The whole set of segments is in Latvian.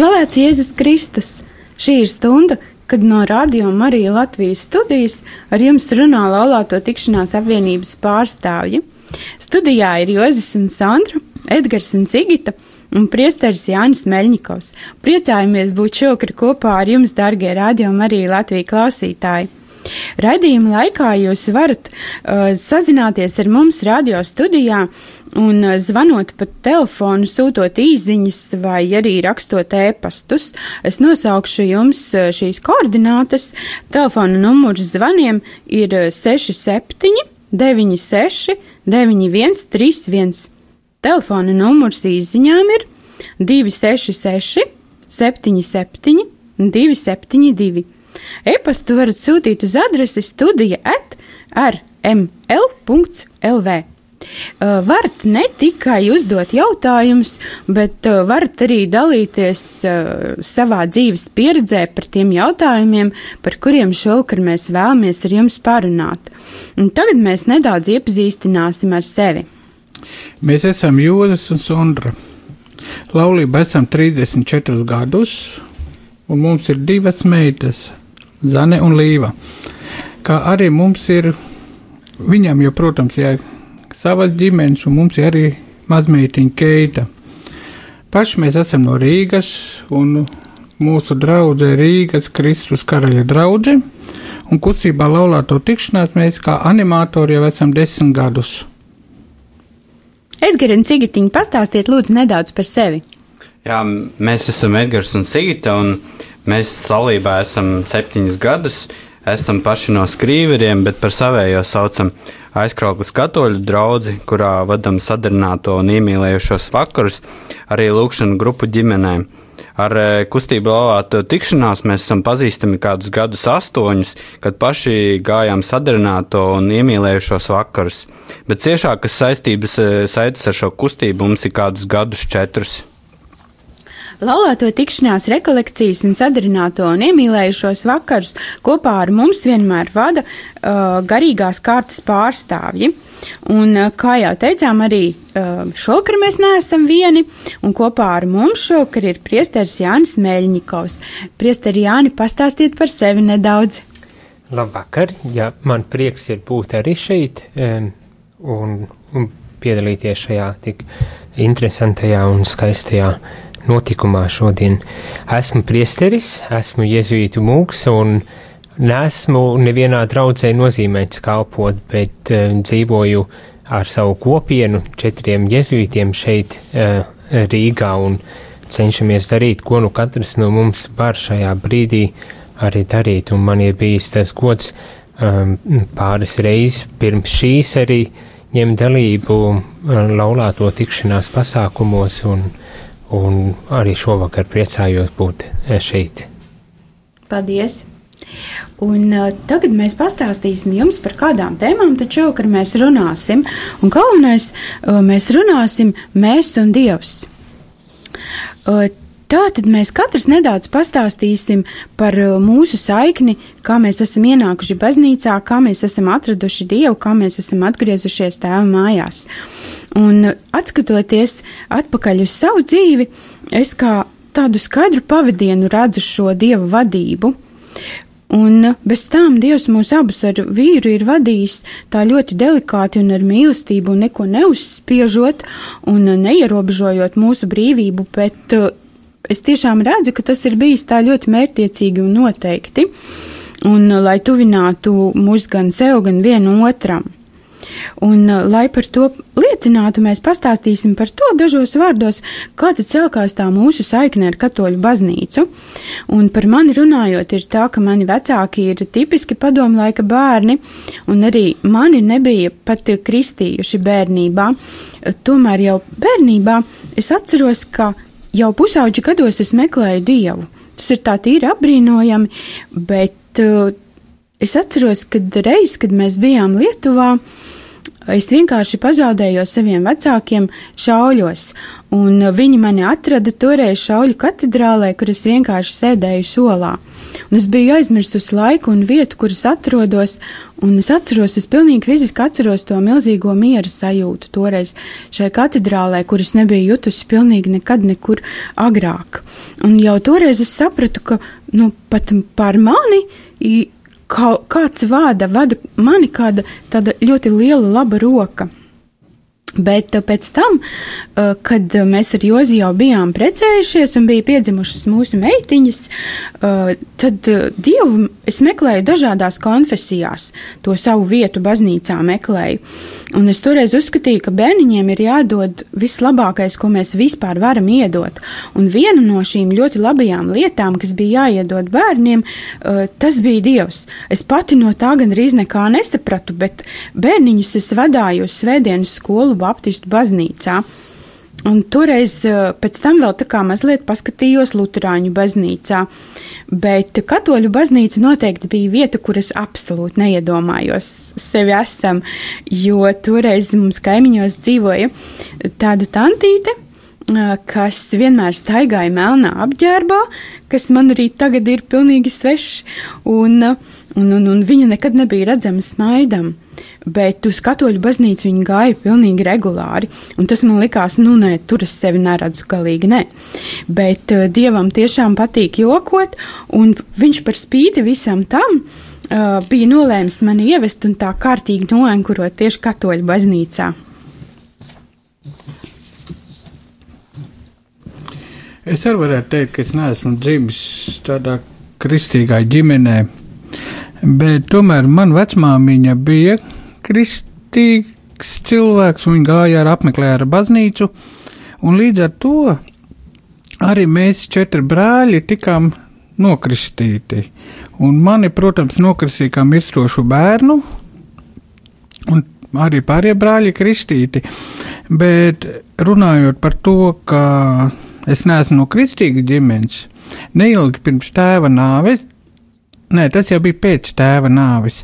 Slavēts Jēzus Kristus! Šī ir stunda, kad no Radio Marija Latvijas studijas ar jums runā laulāto tikšanās apvienības pārstāvji. Studijā ir Jozis un Sandra, Edgars un Sigita un priesteris Jānis Meļņikovs. Priecājamies būt šokar kopā ar jums, dargie Radio Marija Latvijas klausītāji! Raidījuma laikā jūs varat uh, sazināties ar mums radio studijā un uh, zvanot pa telefonu, sūtot īsiņas vai arī rakstot ēpastus. Es nosaukšu jums uh, šīs koordinātes. Telefona numurs zvaniem ir 67 96 91 31. Telefona numurs īsiņām ir 266 77 272. E-pastu varat sūtīt uz adresi studija at rml.lv. Varat ne tikai uzdot jautājumus, bet varat arī dalīties savā dzīves pieredzē par tiem jautājumiem, par kuriem šovakar mēs vēlamies ar jums parunāt. Un tagad mēs nedaudz iepazīstināsim ar sevi. Mēs esam Jūras un Sondra. Laulība esam 34 gadus, un mums ir divas meitas Zane un Līva. Kā arī mums ir, viņam jau, protams, ir savas ģimenes, un mums ir arī mazmeitiņa Keita. Paši mēs esam no Rīgas, un mūsu draudzē Rīgas Kristus karaļa draudze, un kustībā laulāto tikšanās mēs kā animatori jau esam desmit gadus. Edgars un Sigitiņa, pastāstiet lūdzu nedaudz par sevi. Jā, mēs esam Edgars un Sigita, un Mēs laulībā esam septiņus gadus, esam paši no skrīveriem, bet par savējo saucam aizkrauklas katoļu draugu, kurā vadam sadarināto un iemīlējušos vakarus, arī lūkšanu grupu ģimenēm. Ar e, kustību laulāto tikšanās mēs esam pazīstami kādus gadus astoņus, kad paši gājām sadarināto un iemīlējušos vakarus, bet ciešākas saistības e, saites ar šo kustību mums ir kādus gadus četrus. Laulāto tikšanās rekolekcijas un sadarināto un iemīlējušos vakarus kopā ar mums vienmēr vada uh, garīgās kārtas pārstāvji. Un, uh, kā jau teicām, arī uh, šokar mēs neesam vieni, un kopā ar mums šokar ir priesteris Jānis Meļņikovs. Priesteri Jāni, pastāstiet par sevi nedaudz. Labvakar, jā, man prieks ir būt arī šeit un, un piedalīties šajā tik interesantajā un skaistajā notikumā šodien. Esmu priesteris, esmu jezuītu mūks un nesmu nevienā draudzē nozīmēts kalpot, bet uh, dzīvoju ar savu kopienu, četriem jezuītiem šeit uh, Rīgā un cenšamies darīt, ko nu katrs no mums var šajā brīdī arī darīt. Un man ir bijis tas gods um, pāris reizes pirms šīs arī ņemt dalību uh, laulāto tikšanās pasākumos un un arī šovakar priecājos būt eh, šeit. Paldies! Un, uh, tagad mēs pastāstīsim jums par kādām tēmām, taču šovakar mēs runāsim. Un galvenais, uh, mēs runāsim mēs un Dievs. Uh, Tā tad mēs katrs nedaudz pastāstīsim par uh, mūsu saikni, kā mēs esam ienākuši baznīcā, kā mēs esam atraduši Dievu, kā mēs esam atgriezušies tēva mājās. Un atskatoties atpakaļ uz savu dzīvi, es kā tādu skaidru pavadienu redzu šo Dieva vadību. Un bez tām Dievs mūs abus ar vīru ir vadījis tā ļoti delikāti un ar mīlestību, un neko neuzspiežot un neierobežojot mūsu brīvību, bet uh, es tiešām redzu, ka tas ir bijis tā ļoti mērķiecīgi un noteikti, un lai tuvinātu mūs gan sev, gan vienu otram. Un, uh, lai par to liecinātu, mēs pastāstīsim par to dažos vārdos, kā tad sākās tā mūsu saikne ar katoļu baznīcu. Un par mani runājot, ir tā, ka mani vecāki ir tipiski padomu laika bērni, un arī mani nebija pat kristījuši bērnībā. Tomēr jau bērnībā es atceros, ka jau pusauģi gados es meklēju dievu. Tas ir tā tīri apbrīnojami, bet uh, es atceros, kad reiz, kad mēs bijām Lietuvā, es vienkārši pazaudēju saviem vecākiem šauļos, un viņi mani atrada toreiz šauļu katedrālē, kur es vienkārši sēdēju solā. Un es biju aizmirsusi laiku un vietu, kur es atrodos, un es atceros, es pilnīgi fiziski atceros to milzīgo miera sajūtu toreiz šai katedrālē, kuras nebiju jutusi pilnīgi nekad nekur agrāk. Un jau toreiz es sapratu, ka nu, pat par mani kāds vada, vada mani kāda ļoti liela laba roka. Bet uh, pēc tam, uh, kad mēs ar Jozi jau bijām precējušies un bija piedzimušas mūsu meitiņas, uh, tad Dievu es meklēju dažādās konfesijās, to savu vietu baznīcā meklēju. Un es toreiz uzskatīju, ka bērniņiem ir jādod vislabākais, ko mēs vispār varam iedot. Un viena no šīm ļoti labajām lietām, kas bija jāiedod bērniem, tas bija Dievs. Es pati no tā gandrīz nekā nesapratu, bet bērniņus es vadāju uz svētdienas skolu Baptistu baznīcā. Un toreiz eh, pēc tam vēl tā kā mazliet paskatījos Lutāņu baznīcā, bet katoļu baznīca noteikti bija vieta, kur es absolūti neiedomājos sevi esam, jo toreiz mums kaimiņos dzīvoja tāda tantīte, eh, kas vienmēr staigāja melnā apģērbā, kas man arī tagad ir pilnīgi svešs, un, un, un, un viņa nekad nebija redzama smaidam bet uz katoļu baznīcu viņi gāja pilnīgi regulāri. Tas man likās, nu, nē, tur es sevi neredzu galīgi, nē. Bet uh, dievam tiešām patīk jokot, un viņš par spīti visam tam uh, bija nolēmis mani ievest un tā kārtīgi noenkurot tieši katoļu baznīcā. Es arī varētu teikt, ka es neesmu dzimis tādā kristīgā ģimenē, bet tomēr man vecmāmiņa bija kristīgs cilvēks, un viņi gāja ar apmeklēju baznīcu, un līdz ar to arī mēs četri brāļi tikām nokristīti. Un mani, protams, nokristīja kā mirstošu bērnu, un arī pārējie brāļi kristīti. Bet runājot par to, ka es neesmu no kristīgas ģimenes, neilgi pirms tēva nāves, nē, tas jau bija pēc tēva nāves.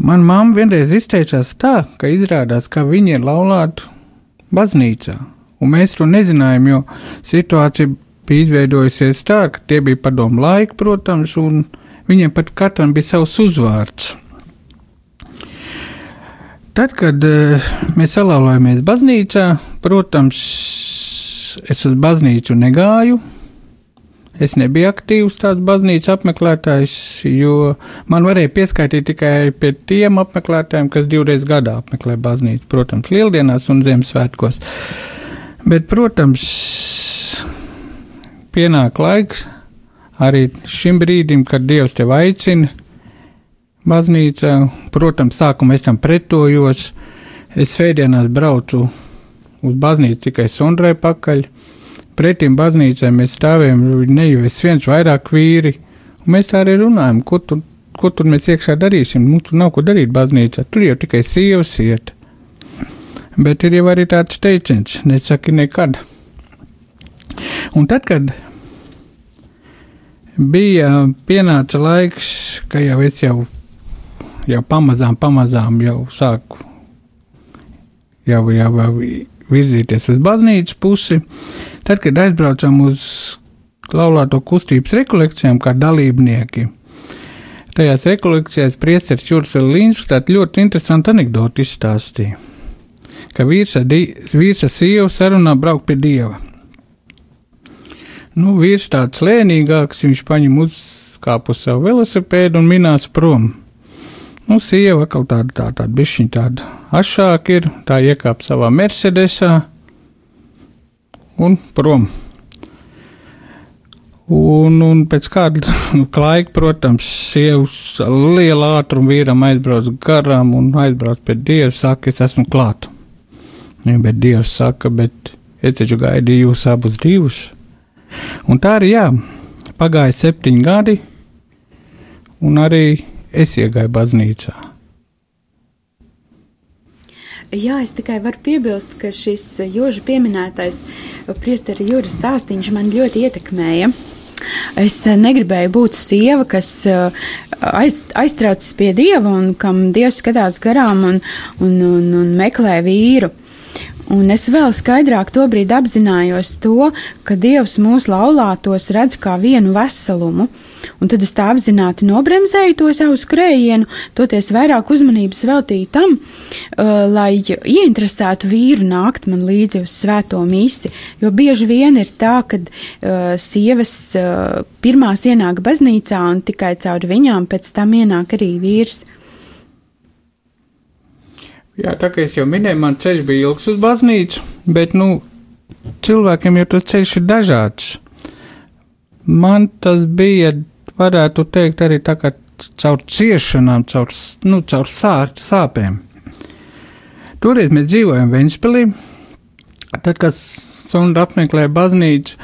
Man mamma vienreiz izteicās tā, ka izrādās, ka viņa ir laulāta baznīcā, un mēs to nezinājām, jo situācija bija izveidojusies tā, ka tie bija padomu laiki, protams, un viņiem pat katram bija savs uzvārds. Tad, kad uh, mēs salauzāmies baznīcā, protams, es uz baznīcu negāju, Es nebiju aktīvs tāds baznīcas apmeklētājs, jo man varēja pieskaitīt tikai pie tiem apmeklētājiem, kas divreiz gadā apmeklē baznīcu, protams, lieldienās un Ziemassvētkos. Bet, protams, pienāk laiks arī šim brīdim, kad Dievs tevi aicina baznīcā. Protams, sākumā es tam pretojos. Es svētdienās braucu uz baznīcu tikai Sondrai pakaļ pretim baznīcai mēs stāvējam, nevis viens vairāk vīri, un mēs tā arī runājam, ko tur, ko tur mēs iekšā darīsim, nu tur nav ko darīt baznīcā, tur jau tikai sievas iet. Bet ir jau arī tāds teiciens, nesaki nekad. Un tad, kad bija pienāca laiks, ka jau es jau, jau pamazām, pamazām jau sāku, jau, jau, jau virzīties uz baznīcas pusi, Tad, kad aizbraucām uz laulāto kustības rekolekcijām kā dalībnieki, tajās rekolekcijās priesteris Juris Līns ļoti interesantu anekdoti izstāstīja, ka vīrs ar, vīrs ar sievu sarunā brauk pie dieva. Nu, vīrs tāds lēnīgāks, viņš paņem uzkāpu savu velosipēdu un minās prom. Nu, sieva atkal tāda, tā, tāda bišķiņa tāda ašāka ir, tā iekāp savā Mercedesā, un prom. Un, un pēc kāda laika, protams, sievas liela ātruma vīram aizbrauc garām un aizbrauc pie Dieva, saka, es esmu klāt. Ja, bet Dievs saka, bet es taču gaidīju jūs abus divus. Un tā arī jā, pagāja septiņi gadi, un arī es iegāju baznīcā. Jā, es tikai varu piebilst, ka šis jūža pieminētais priesteri jūras stāstīns man ļoti ietekmēja. Es negribēju būt sieva, kas aiz, aiztraucas pie dieva un kam dievs skatās garām un, un, un, un meklē vīru. Un es vēl skaidrāk to brīdi apzinājos to, ka Dievs mūsu laulātos redz kā vienu veselumu, un tad es tā apzināti nobremzēju to savu skrējienu, toties vairāk uzmanības veltīju tam, uh, lai ieinteresētu vīru nākt man līdzi uz svēto misi, jo bieži vien ir tā, ka uh, sievas uh, pirmās ienāk baznīcā un tikai caur viņām pēc tam ienāk arī vīrs. Jā, tā kā es jau minēju, man ceļš bija ilgs uz baznīcu, bet, nu, cilvēkiem jau tas ceļš ir dažāds. Man tas bija, varētu teikt, arī tā kā caur ciešanām, caur, nu, caur sā, sāpēm. Toreiz mēs dzīvojam Ventspilī, tad, kad Sonda apmeklēja baznīcu,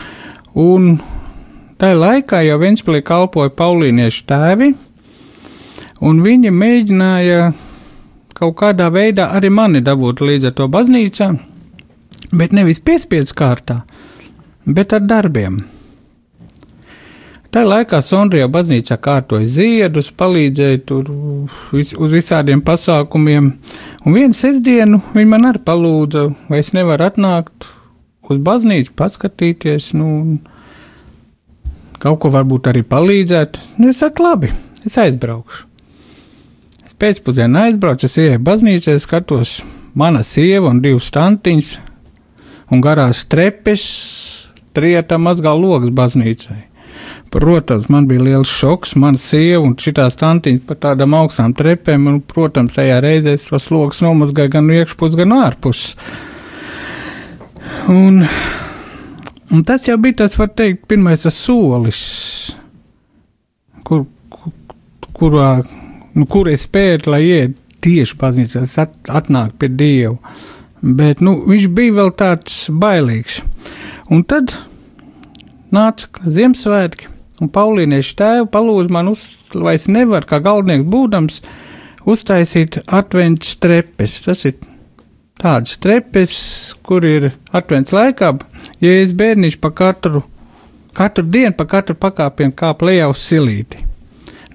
un tajā laikā jau Ventspilī kalpoja paulīniešu tēvi, un viņi mēģināja kaut kādā veidā arī mani dabūt līdz ar to baznīcā, bet nevis piespiedu kārtā, bet ar darbiem. Tā laikā Sondrijā baznīcā kārtoja ziedus, palīdzēja tur vis, uz visādiem pasākumiem, un vienu sestdienu viņi man arī palūdza, vai es nevaru atnākt uz baznīcu, paskatīties, nu, kaut ko varbūt arī palīdzēt. Nu, es saku, labi, es aizbraukšu pēcpusdienā aizbraucu, es ieeju baznīcā, skatos, mana sieva un divas tantiņas, un garās trepes, trietā mazgā logs baznīcai. Protams, man bija liels šoks, mana sieva un šitās tantiņas pa tādām augstām trepēm, un, protams, tajā reizē es tos logus nomazgāju gan iekšpus, gan ārpus. Un, un tas jau bija tas, var teikt, pirmais tas solis, kur, kur, kurā nu, kur es spēju, lai iet tieši baznīcā, at, atnāk pie Dieva. Bet nu, viņš bija vēl tāds bailīgs. Un tad nāca Ziemassvētki, un Paulīniešu tēvu palūdza man, uz, vai es nevaru, kā galvenieks būdams, uztaisīt adventas trepes. Tas ir tādas trepes, kur ir adventas laikā, ja es bērniņš pa katru, katru dienu, pa katru pakāpienu kāp lejā uz silīti.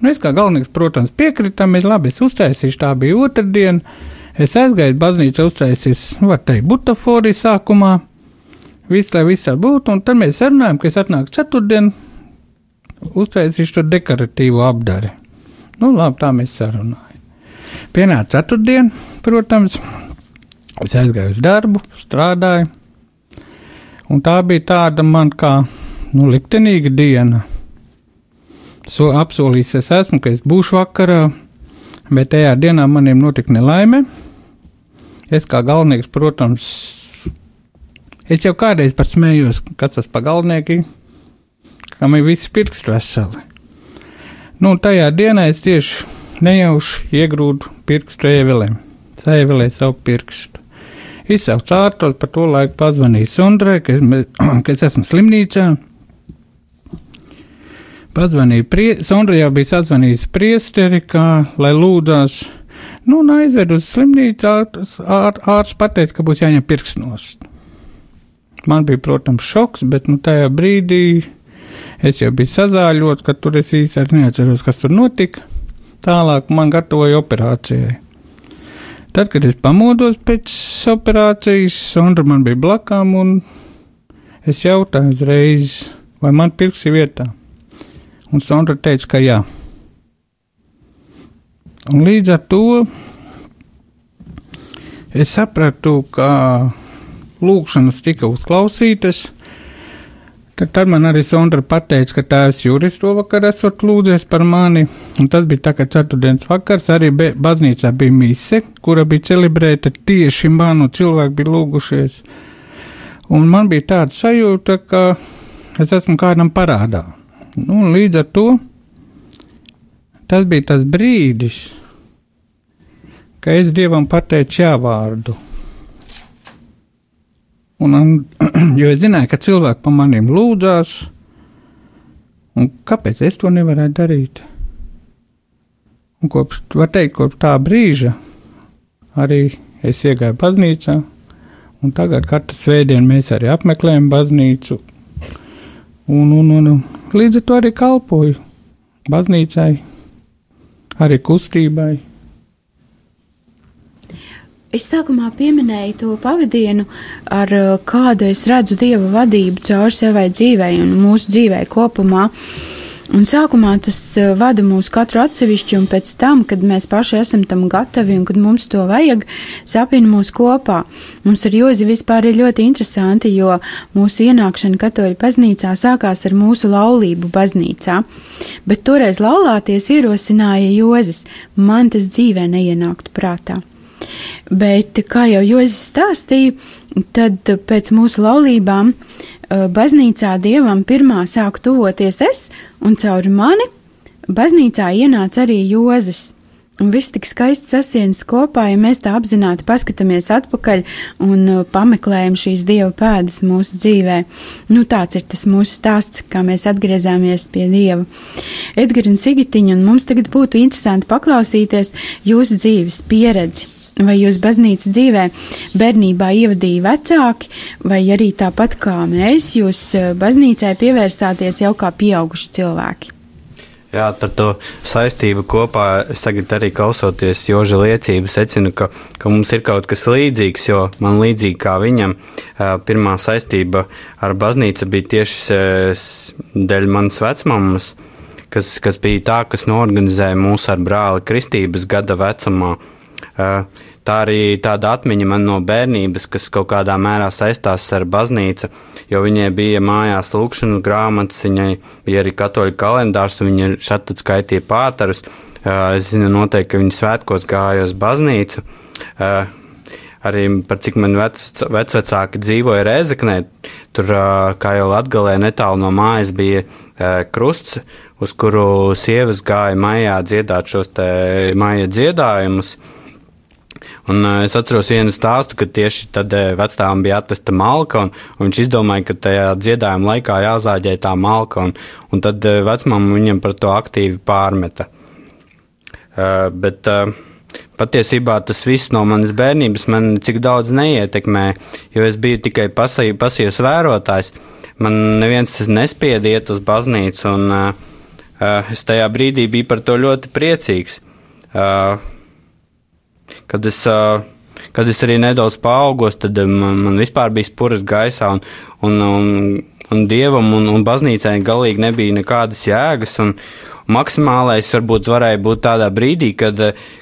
Nu, es kā galvenais, protams, piekritam, ir labi, es uztaisīšu, tā bija otrdiena. Es aizgāju baznīcu, uztaisīju, nu, var teikt, butaforiju sākumā. Viss, lai viss tā būtu, un tad mēs sarunājam, ka es atnāku ceturtdien, uztaisīšu to dekoratīvo apdari. Nu, labi, tā mēs sarunājam. Pienāca ceturtdiena, protams, es aizgāju uz darbu, strādāju, un tā bija tāda man kā, nu, liktenīga diena so, apsolījis es esmu, ka es būšu vakarā, bet tajā dienā maniem notika nelaime. Es kā galvenieks, protams, es jau kādreiz pat smējos, kas tas pa galvenieki, kam ir viss pirksts veseli. Nu, tajā dienā es tieši nejauši iegrūdu pirkstu ēvelēm, sēvelē savu pirkstu. Izsaucu ārtos, par to laiku pazvanīju Sundrai, ka es, ka es esmu slimnīcā. Pazvanīja, prie, Sondra jau bija sazvanījis priesteri, kā, lai lūdzās, nu, un aizved uz slimnīcu, ārsts ār, ār, pateica, ka būs jāņem pirksnost. Man bija, protams, šoks, bet, nu, tajā brīdī es jau biju sazāļots, ka tur es īsti neatceros, kas tur notika. Tālāk man gatavoja operācijai. Tad, kad es pamodos pēc operācijas, Sondra man bija blakām, un es jautāju uzreiz, vai man pirks ir vietā. Un Sondra teica, ka jā. Un līdz ar to es sapratu, ka lūkšanas tika uzklausītas. Tad, tad man arī Sondra pateica, ka tēvs Juris to vakar esot lūdzies par mani, un tas bija tā kā ceturtdienas vakars, arī be, baznīcā bija mise, kura bija celebrēta tieši manu cilvēku bija lūgušies. Un man bija tāda sajūta, ka es esmu kādam parādā Nu, līdz ar to tas bija tas brīdis, kad es dievam pateicu jā vārdu. Un, un, jo es zināju, ka cilvēki par maniem lūdzās, un kāpēc es to nevarētu darīt? Un kopš, var teikt, kopš tā brīža arī es iegāju baznīcā, un tagad katru svētdienu mēs arī apmeklējam baznīcu, un, un, un, un līdz ar to arī kalpoju baznīcai, arī kustībai. Es sākumā pieminēju to pavadienu, ar uh, kādu es redzu dieva vadību caur savai dzīvei un mūsu dzīvei kopumā. Un sākumā tas uh, vada mūs katru atsevišķi, un pēc tam, kad mēs paši esam tam gatavi un kad mums to vajag, sapina mūs kopā. Mums ar Jozi vispār ir ļoti interesanti, jo mūsu ienākšana katoļu baznīcā sākās ar mūsu laulību baznīcā. Bet toreiz laulāties ierosināja Jozis, man tas dzīvē neienāktu prātā. Bet, kā jau Jozis stāstīja, tad pēc mūsu laulībām baznīcā dievam pirmā sāk tuvoties es, un caur mani baznīcā ienāca arī Jozis. Un viss tik skaisti sasienas kopā, ja mēs tā apzināti paskatāmies atpakaļ un pameklējam šīs dieva pēdas mūsu dzīvē. Nu, tāds ir tas mūsu stāsts, kā mēs atgriezāmies pie dieva. Edgars un Sigitiņa, un mums tagad būtu interesanti paklausīties jūsu dzīves pieredzi vai jūs baznīcas dzīvē bērnībā ievadīja vecāki, vai arī tāpat kā mēs, jūs eh, baznīcai pievērsāties jau kā pieauguši cilvēki? Jā, par to saistību kopā es tagad arī klausoties Joža liecību secinu, ka, ka mums ir kaut kas līdzīgs, jo man līdzīgi kā viņam pirmā saistība ar baznīcu bija tieši dēļ manas vecmammas, kas, kas bija tā, kas norganizēja mūsu ar brāli kristības gada vecumā. Tā arī tāda atmiņa man no bērnības, kas kaut kādā mērā saistās ar baznīcu, jo viņai bija mājās lūkšana grāmatas, viņai bija arī katoļu kalendārs, un viņa šeit skaitīja pātarus. Es zinu noteikti, ka viņa svētkos gāja uz baznīcu. Arī par cik man vec, vecvecāki dzīvoja Rēzeknē, tur, kā jau Latgalē, netālu no mājas bija krusts, uz kuru sievas gāja mājā dziedāt šos te māja dziedājumus. Un, uh, es atceros vienu stāstu, ka tieši tad uh, vecākam bija atvesta malka, un, un viņš izdomāja, ka tajā dziedājuma laikā jāzāģē tā malka, un, un tad uh, vecmāmiņa viņam par to aktīvi pārmeta. Uh, bet uh, patiesībā tas viss no manas bērnības man cik daudz neietekmē, jo es biju tikai pasīvs vērotājs. Man neviens nespieda iet uz baznīcu, un uh, es tajā brīdī biju par to ļoti priecīgs. Uh, kad es, kad es arī nedaudz paaugos, tad man, man vispār bija spuras gaisā, un, un, un, un dievam un, un baznīcai galīgi nebija nekādas jēgas. Un, Maksimālais varbūt varēja būt tādā brīdī, kad,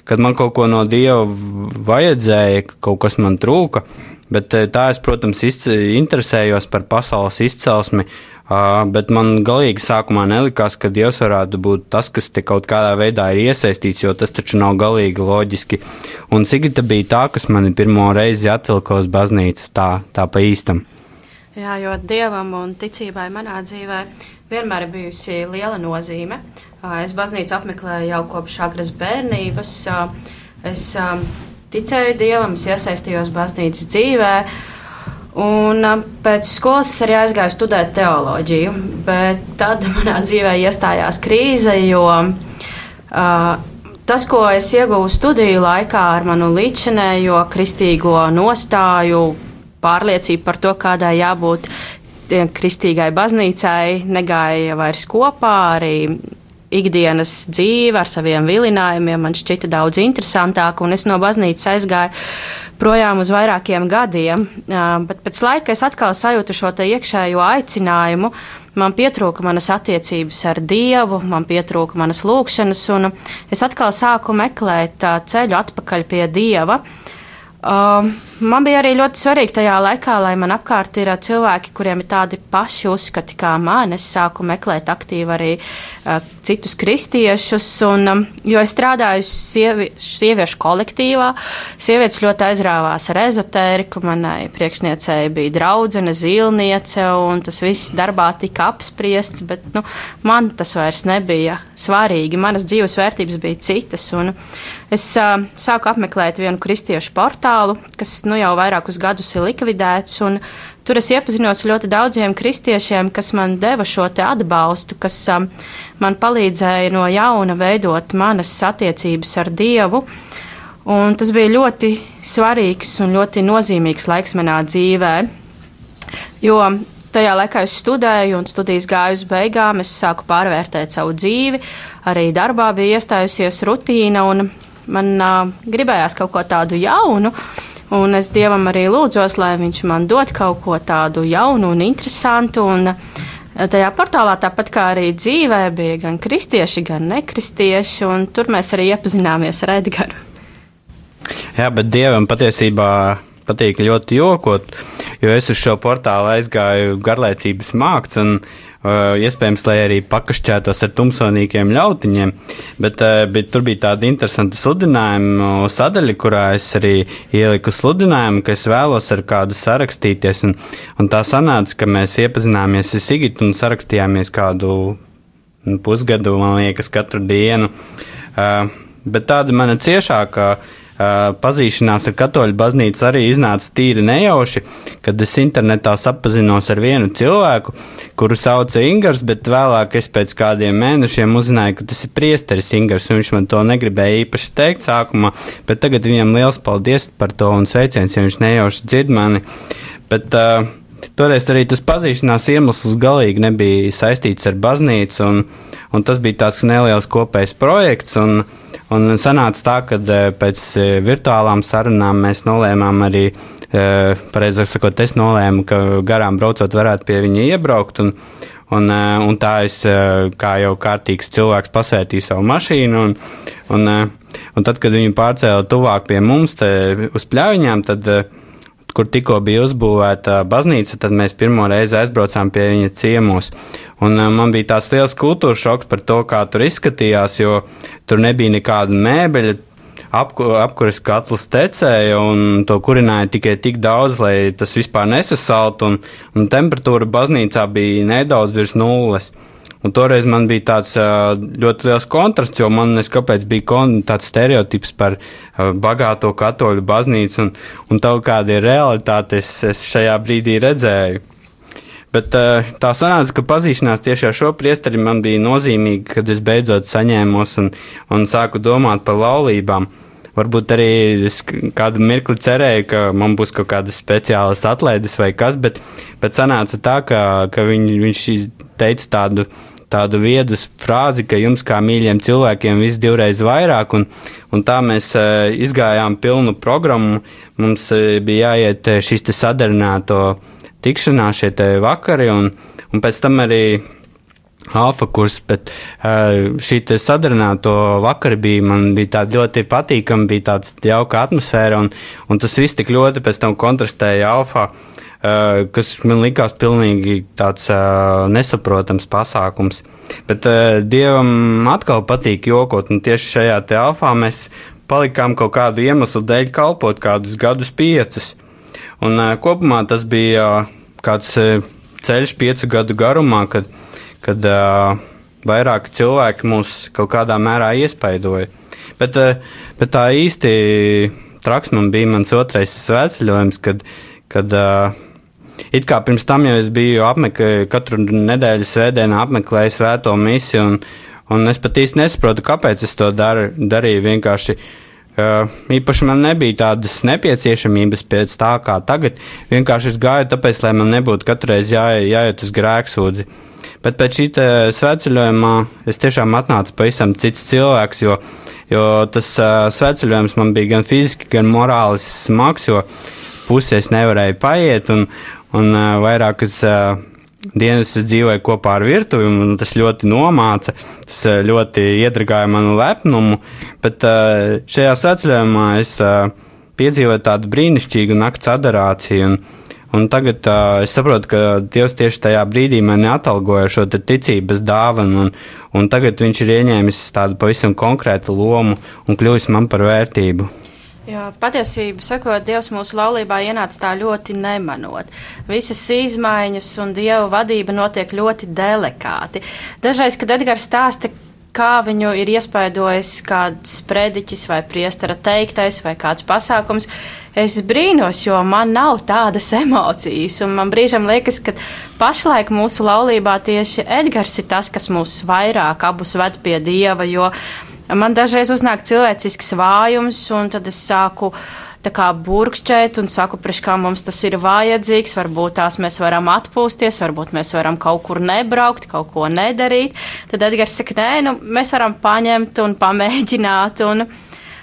kad man kaut ko no dieva vajadzēja, kaut kas man trūka. Bet tā es, protams, interesējos par pasaules izcelsmi, bet man galīgi sākumā nelikās, ka Dievs varētu būt tas, kas te kaut kādā veidā ir iesaistīts, jo tas taču nav galīgi loģiski. Un Sigita bija tā, kas mani pirmo reizi atvilka uz baznīcu, tā, tā pa īstam. Jā, jo Dievam un ticībai manā dzīvē vienmēr ir bijusi liela nozīme. Es baznīcu apmeklēju jau kopš agras bērnības. Es ticēju Dievam, es iesaistījos baznīcas dzīvēm. Un pēc skolas es arī aizgāju studēt teoloģiju, bet tad manā dzīvē iestājās krīze, jo uh, tas, ko es ieguvu studiju laikā ar manu līdzinējo kristīgo nostāju, pārliecību par to, kādai jābūt kristīgai baznīcai, negāja vairs kopā arī ikdienas dzīve ar saviem vilinājumiem man šķita daudz interesantāk, un es no baznīcas aizgāju projām uz vairākiem gadiem. Bet pēc laika es atkal sajūtu šo iekšējo aicinājumu. Man pietrūka manas attiecības ar Dievu, man pietrūka manas lūkšanas, un es atkal sāku meklēt ceļu atpakaļ pie Dieva. Uh, man bija arī ļoti svarīgi tajā laikā, lai man apkārt ir uh, cilvēki, kuriem ir tādi paši uzskati kā man. Es sāku meklēt aktīvi arī uh, citus kristiešus, un, um, jo es strādāju sievi, sieviešu kolektīvā. Sievietes ļoti aizrāvās ar ezotēriku, manai priekšniecei bija draudzene, zīlniece, un tas viss darbā tika apspriests, bet nu, man tas vairs nebija svarīgi. Manas dzīves vērtības bija citas. Un, Es uh, sāku apmeklēt vienu kristiešu portālu, kas nu, jau vairākus gadus ir likvidēts. Tur es iepazinos ar ļoti daudziem kristiešiem, kas man deva šo atbalstu, kas um, man palīdzēja no jauna veidot manas attiecības ar Dievu. Un tas bija ļoti svarīgs un ļoti nozīmīgs laiks manā dzīvē. Jo tajā laikā es studēju, un studijas gāju uz beigām. Es sāku pārvērtēt savu dzīvi, arī darbā bija iestājusies rutīna. Man uh, gribējās kaut ko tādu jaunu, un es Dievam arī lūdzos, lai Viņš man dod kaut ko tādu jaunu un interesantu. Un, Tajā portālā, tāpat kā arī dzīvē, bija gan kristieši, gan nekristieši, un tur mēs arī iepazināmies ar Edgars. Jā, bet Dievam patiesībā patīk ļoti jokot, jo es uz šo portālu aizgāju garlaicības uh, iespējams, lai arī pakašķētos ar tumsonīkiem ļautiņiem, bet, uh, bet tur bija tāda interesanta sludinājuma sadaļa, kurā es arī ieliku sludinājumu, ka es vēlos ar kādu sarakstīties, un, un tā sanāca, ka mēs iepazināmies ar Sigitu un sarakstījāmies kādu pusgadu, man liekas, katru dienu. Uh, bet tāda mana ciešākā pazīšanās ar katoļu baznīcu arī iznāca tīri nejauši, kad es internetā sapazinos ar vienu cilvēku, kuru sauca Ingars, bet vēlāk es pēc kādiem mēnešiem uzzināju, ka tas ir priesteris Ingars, un viņš man to negribēja īpaši teikt sākumā, bet tagad viņam liels paldies par to un sveiciens, ja viņš nejauši dzird mani. Bet, uh, Toreiz arī tas pazīšanās iemesls galīgi nebija saistīts ar baznīcu, un, un tas bija tāds neliels kopējs projekts. Un, Un sanāca tā, ka e, pēc e, virtuālām sarunām mēs nolēmām arī, e, pareizāk sakot, es nolēmu, ka garām braucot varētu pie viņa iebraukt. Un, un, un tā es, kā jau kārtīgs cilvēks, pasvētīju savu mašīnu. Un, un, un tad, kad viņu pārcēla tuvāk pie mums, uz pļāviņām, tad kur tikko bija uzbūvēta baznīca, tad mēs pirmo reizi aizbraucām pie viņa ciemos. Un uh, man bija tāds liels kultūras šoks par to, kā tur izskatījās, jo tur nebija nekāda mēbeļa. Apkur, apkuras katls tecēja un to kurināja tikai tik daudz, lai tas vispār nesasaltu, un, un temperatūra baznīcā bija nedaudz virs nulles. Uh, Un toreiz man bija tāds ļoti liels kontrasts, jo man neskapēc bija tāds stereotips par bagāto katoļu baznīcu, un, un tā kāda ir realitāte, es, es šajā brīdī redzēju. Bet tā sanāca, ka pazīšanās tieši ar šo priesteri man bija nozīmīga, kad es beidzot saņēmos un, un sāku domāt par laulībām. Varbūt arī es kādu mirkli cerēju, ka man būs kaut kādas speciālas atlaides vai kas, bet, bet sanāca tā, ka, ka viņ, viņš teica tādu tādu viedu frāzi, ka jums kā mīļiem cilvēkiem viss divreiz vairāk, un, un tā mēs uh, izgājām pilnu programmu. Mums uh, bija jāiet šis te sadarināto tikšanās, šie te vakari, un, un pēc tam arī alfa kurs, bet šī sadarināto vakar bija, man bija tāda ļoti patīkama, bija tāds jauka atmosfēra, un, un tas viss tik ļoti pēc tam kontrastēja alfa. Eh, kas man likās pilnīgi tāds uh, nesaprotams pasākums. Bet uh, dievam atkal patīk jokot, un tieši šajā te alfā mēs palikām kaut kādu iemeslu dēļ kalpot kādus gadus piecus. Un kopumā tas bija kāds ceļš piecu gadu garumā, kad, kad vairāki cilvēki mūs kaut kādā mērā iespaidoja. Bet, bet tā īsti traks man bija mans otrais svētceļojums, kad, kad uh, It kā pirms tam jau es biju apmeklējis, katru nedēļu svētdienā apmeklēju svēto misiju, un, un es pat īsti nesaprotu, kāpēc es to dar, darīju. Vienkārši uh, īpaši man nebija tādas nepieciešamības pēc tā, kā tagad. Vienkārši es gāju tāpēc, lai man nebūtu katru reizi jā, jāiet uz grēksūdzi. Bet pēc šī svētceļojumā es tiešām atnācu pavisam cits cilvēks, jo, jo tas uh, svētceļojums man bija gan fiziski, gan morāli smags, jo puses nevarēju paiet. Un, un uh, vairākas uh, dienas es dzīvoju kopā ar virtuvi, un tas ļoti nomāca, tas ļoti iedragāja manu lepnumu, bet šajā saceļojumā es piedzīvot tādu brīnišķīgu nakts adorāciju. Un, un tagad es saprotu, ka Dievs tieši tajā brīdī mani atalgoja šo ticības dāvanu, un, un tagad viņš ir ieņēmis tādu pavisam konkrētu lomu un kļuvis man par vērtību. Jo patiesībā, sakot, Dievs mūsu laulībā ienāca tā ļoti nemanot. Visas izmaiņas un Dieva vadība notiek ļoti delikāti. Dažreiz, kad Edgars stāsta, kā viņu ir iespaidojis kāds sprediķis vai priestara teiktais vai kāds pasākums. Es brīnos, jo man nav tādas emocijas, man brīžam liekas, ka pašlaik mūsu laulībā tieši Edgars ir tas, kas mūs vairāk abus ved pie Dieva, jo man dažreiz uznāk cilvēcisks vājums, un tad es sāku kā burkšķēt un saku, priekš kā mums tas ir vajadzīgs, varbūt tās mēs varam atpūsties, varbūt mēs varam kaut kur nebraukt, kaut ko nedarīt. Tad Edgars saka, nē, nu, mēs varam paņemt un pamēģināt. Un,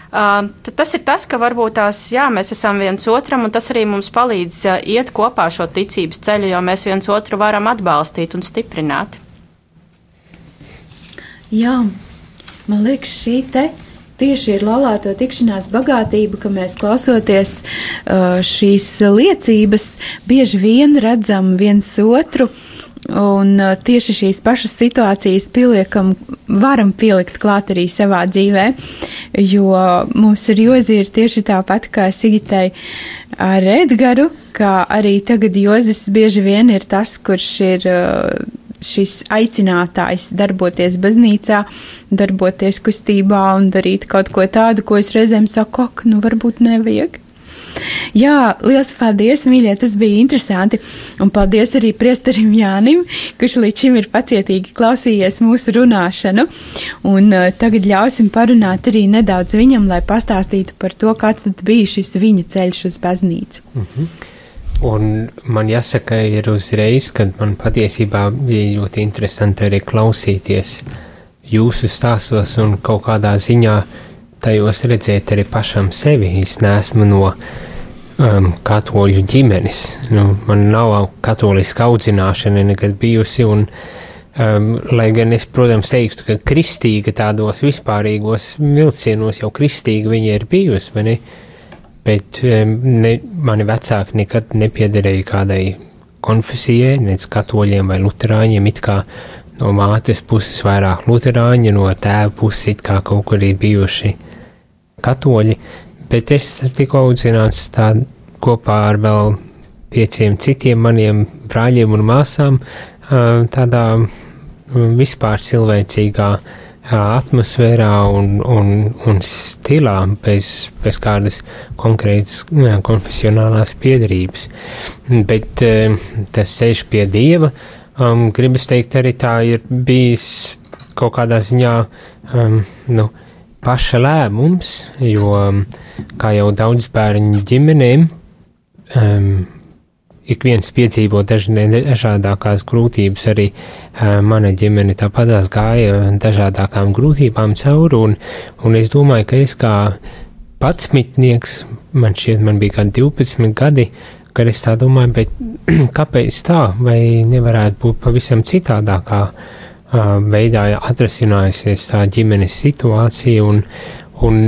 Uh, tas ir tas, ka varbūt tās, jā, mēs esam viens otram, un tas arī mums palīdz uh, iet kopā šo ticības ceļu, jo mēs viens otru varam atbalstīt un stiprināt. Jā, man liekas, šī te tieši ir laulāto tikšanās bagātība, ka mēs klausoties uh, šīs liecības, bieži vien redzam viens otru. Un uh, tieši šīs pašas situācijas pieliekam, varam pielikt klāt arī savā dzīvē, jo mums ir jozīri tieši tāpat kā Sigitai ar Edgaru, kā arī tagad Jozis bieži vien ir tas, kurš ir uh, šis aicinātājs darboties baznīcā, darboties kustībā un darīt kaut ko tādu, ko es reizēm saku, ak, nu varbūt nevajag. Jā, liels paldies, mīļie, tas bija interesanti. Un paldies arī priesterim Jānim, kurš līdz šim ir pacietīgi klausījies mūsu runāšanu. Un uh, tagad ļausim parunāt arī nedaudz viņam, lai pastāstītu par to, kāds tad bija šis viņa ceļš uz baznīcu. -hmm. Un man jāsaka, ir uzreiz, kad man patiesībā bija ļoti interesanti arī klausīties jūsu stāstos un kaut kādā ziņā tajos redzēt arī pašam sevi. Es neesmu no um, katoļu ģimenes. Nu, man nav katoliska audzināšana nekad bijusi. Un, um, lai gan es, protams, teiktu, ka kristīga tādos vispārīgos vilcienos jau kristīga viņa ir bijusi, bet ne, mani vecāki nekad nepiedarēja kādai konfesijai, nec katoļiem vai luterāņiem, it kā no mātes puses vairāk luterāņi, no tēva puses it kā kaut kur ir bijuši katoļi, bet es tiku audzināts tā kopā ar vēl pieciem citiem maniem brāļiem un māsām tādā vispār cilvēcīgā atmosfērā un, un, un stilā, bez, bez kādas konkrētas konfesionālās piedarības. Bet tas ceļš pie dieva, um, gribas teikt, arī tā ir bijis kaut kādā ziņā um, nu, paša lēmums, jo, kā jau daudz bērnu ģimenēm, um, ik viens piedzīvo dažādākās grūtības, arī uh, mana ģimene tāpatās gāja dažādākām grūtībām cauri, un, un es domāju, ka es kā patsmitnieks, man šķiet, man bija kā 12 gadi, kad es tā domāju, bet kāpēc tā, vai nevarētu būt pavisam citādākā uh, veidā atrasinājusies tā ģimenes situācija, un, un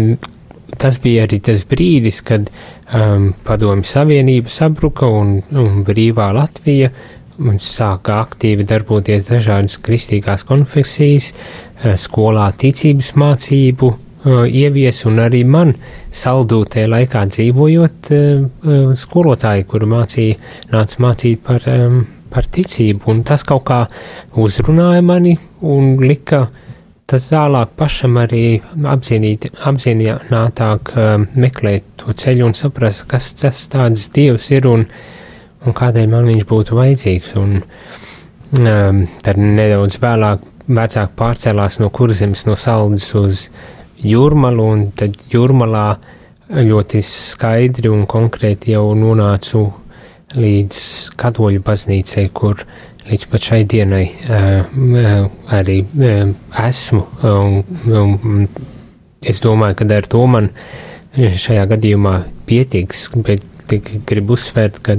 tas bija arī tas brīdis, kad um, Padomju Savienība sabruka un, un brīvā Latvija sāka aktīvi darboties dažādas kristīgās konfesijas, uh, skolā ticības mācību uh, ievies un arī man saldūtē laikā dzīvojot uh, skolotāji, kuru mācīja, nāca mācīt par, par ticību, un tas kaut kā uzrunāja mani un lika uh, tas tālāk pašam arī apzinīt, apzinātāk uh, meklēt to ceļu un saprast, kas tas tāds dievs ir un, un kādēļ man viņš būtu vajadzīgs. Un um, tad nedaudz vēlāk vecāki pārcēlās no kurzemes, no saldas uz jūrmalu, un tad jūrmalā ļoti skaidri un konkrēti jau nonācu līdz katoļu baznīcai, kur līdz pat šai dienai arī esmu. Un, es domāju, ka ar to man šajā gadījumā pietiks, bet gribu uzsvērt, ka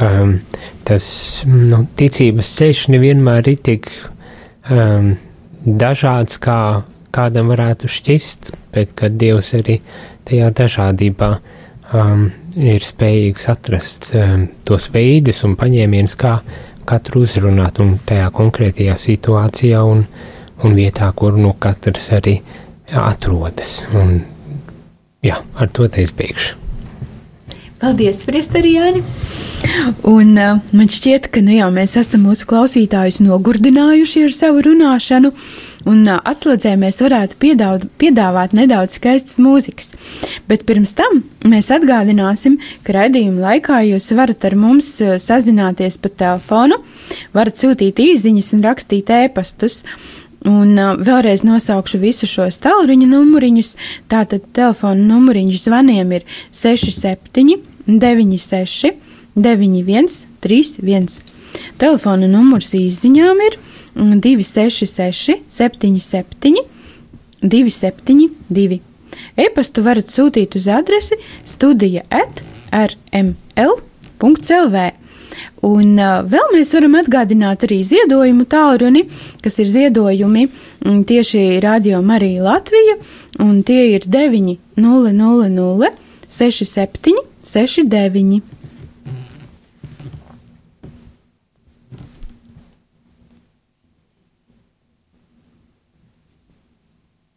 um, tas nu, ticības ceļš nevienmēr ir tik um, dažāds, kā kādam varētu šķist, bet kad Dievs arī tajā dažādībā um, ir spējīgs atrast um, tos veidus un paņēmienus, kā katru uzrunāt un tajā konkrētajā situācijā un, un vietā, kur nu katrs arī atrodas. Un, jā, ar to te es beigšu. Paldies, Priesterijāni! Un uh, man šķiet, ka nu jau mēs esam mūsu klausītājus nogurdinājuši ar savu runāšanu, un atslēdzē mēs varētu piedāvāt, piedāvāt nedaudz skaistas mūzikas. Bet pirms tam mēs atgādināsim, ka raidījuma laikā jūs varat ar mums sazināties pa telefonu, varat sūtīt īziņas un rakstīt ēpastus. Un uh, vēlreiz nosaukšu visus šos tālruņa numuriņus. Tātad telefona numuriņš zvaniem ir 67, 96, 91, 31. Telefona numurs izziņām ir 266, 77, 272. E-pastu varat sūtīt uz adresi studija at rml.clv. Un uh, vēl mēs varam atgādināt arī ziedojumu tālruni, kas ir ziedojumi mm, tieši Radio Marija Latvija, un tie ir 900 67 69.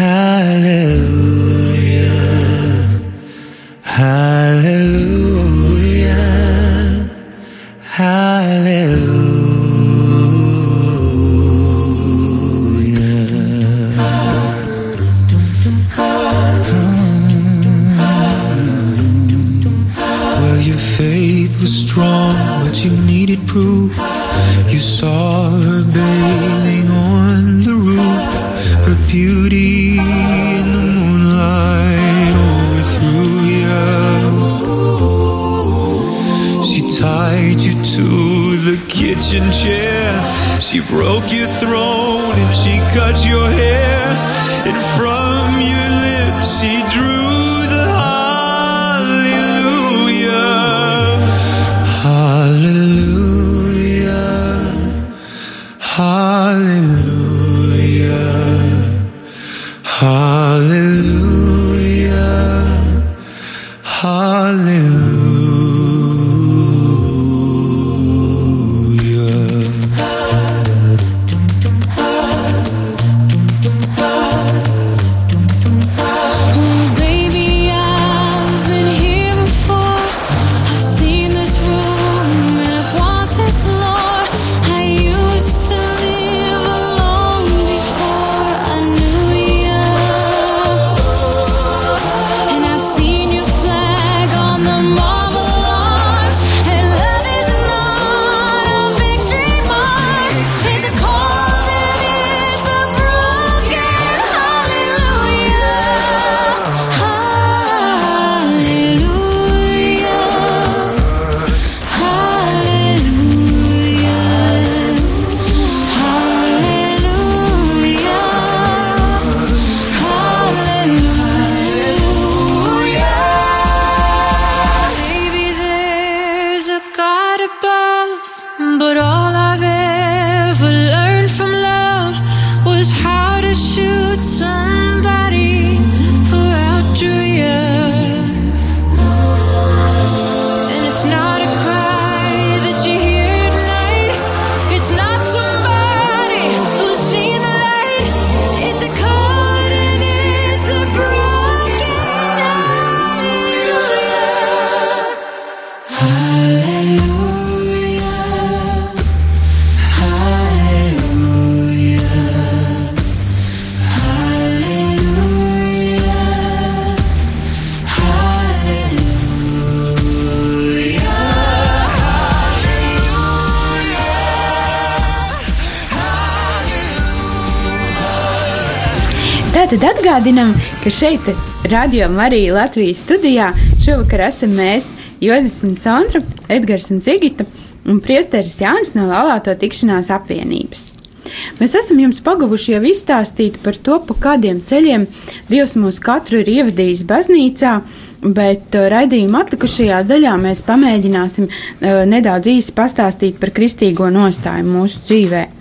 Hallelujah. Hallelujah. She broke your throne and she cut your hair. And from your lips she drew the hallelujah. Hallelujah. Hallelujah. Atgādinām, ka šeit, Radio Marija Latvijas studijā, šovakar esam mēs, Jozis un Sandra, Edgars un Zigita un Priesteris Jānis no Lalāto tikšanās apvienības. Mēs esam jums pagavuši jau izstāstīt par to, pa kādiem ceļiem Dievs mūs katru ir ievadījis baznīcā, bet uh, raidījuma atlikušajā daļā mēs pamēģināsim uh, nedaudz īsi pastāstīt par kristīgo nostāju mūsu dzīvēm.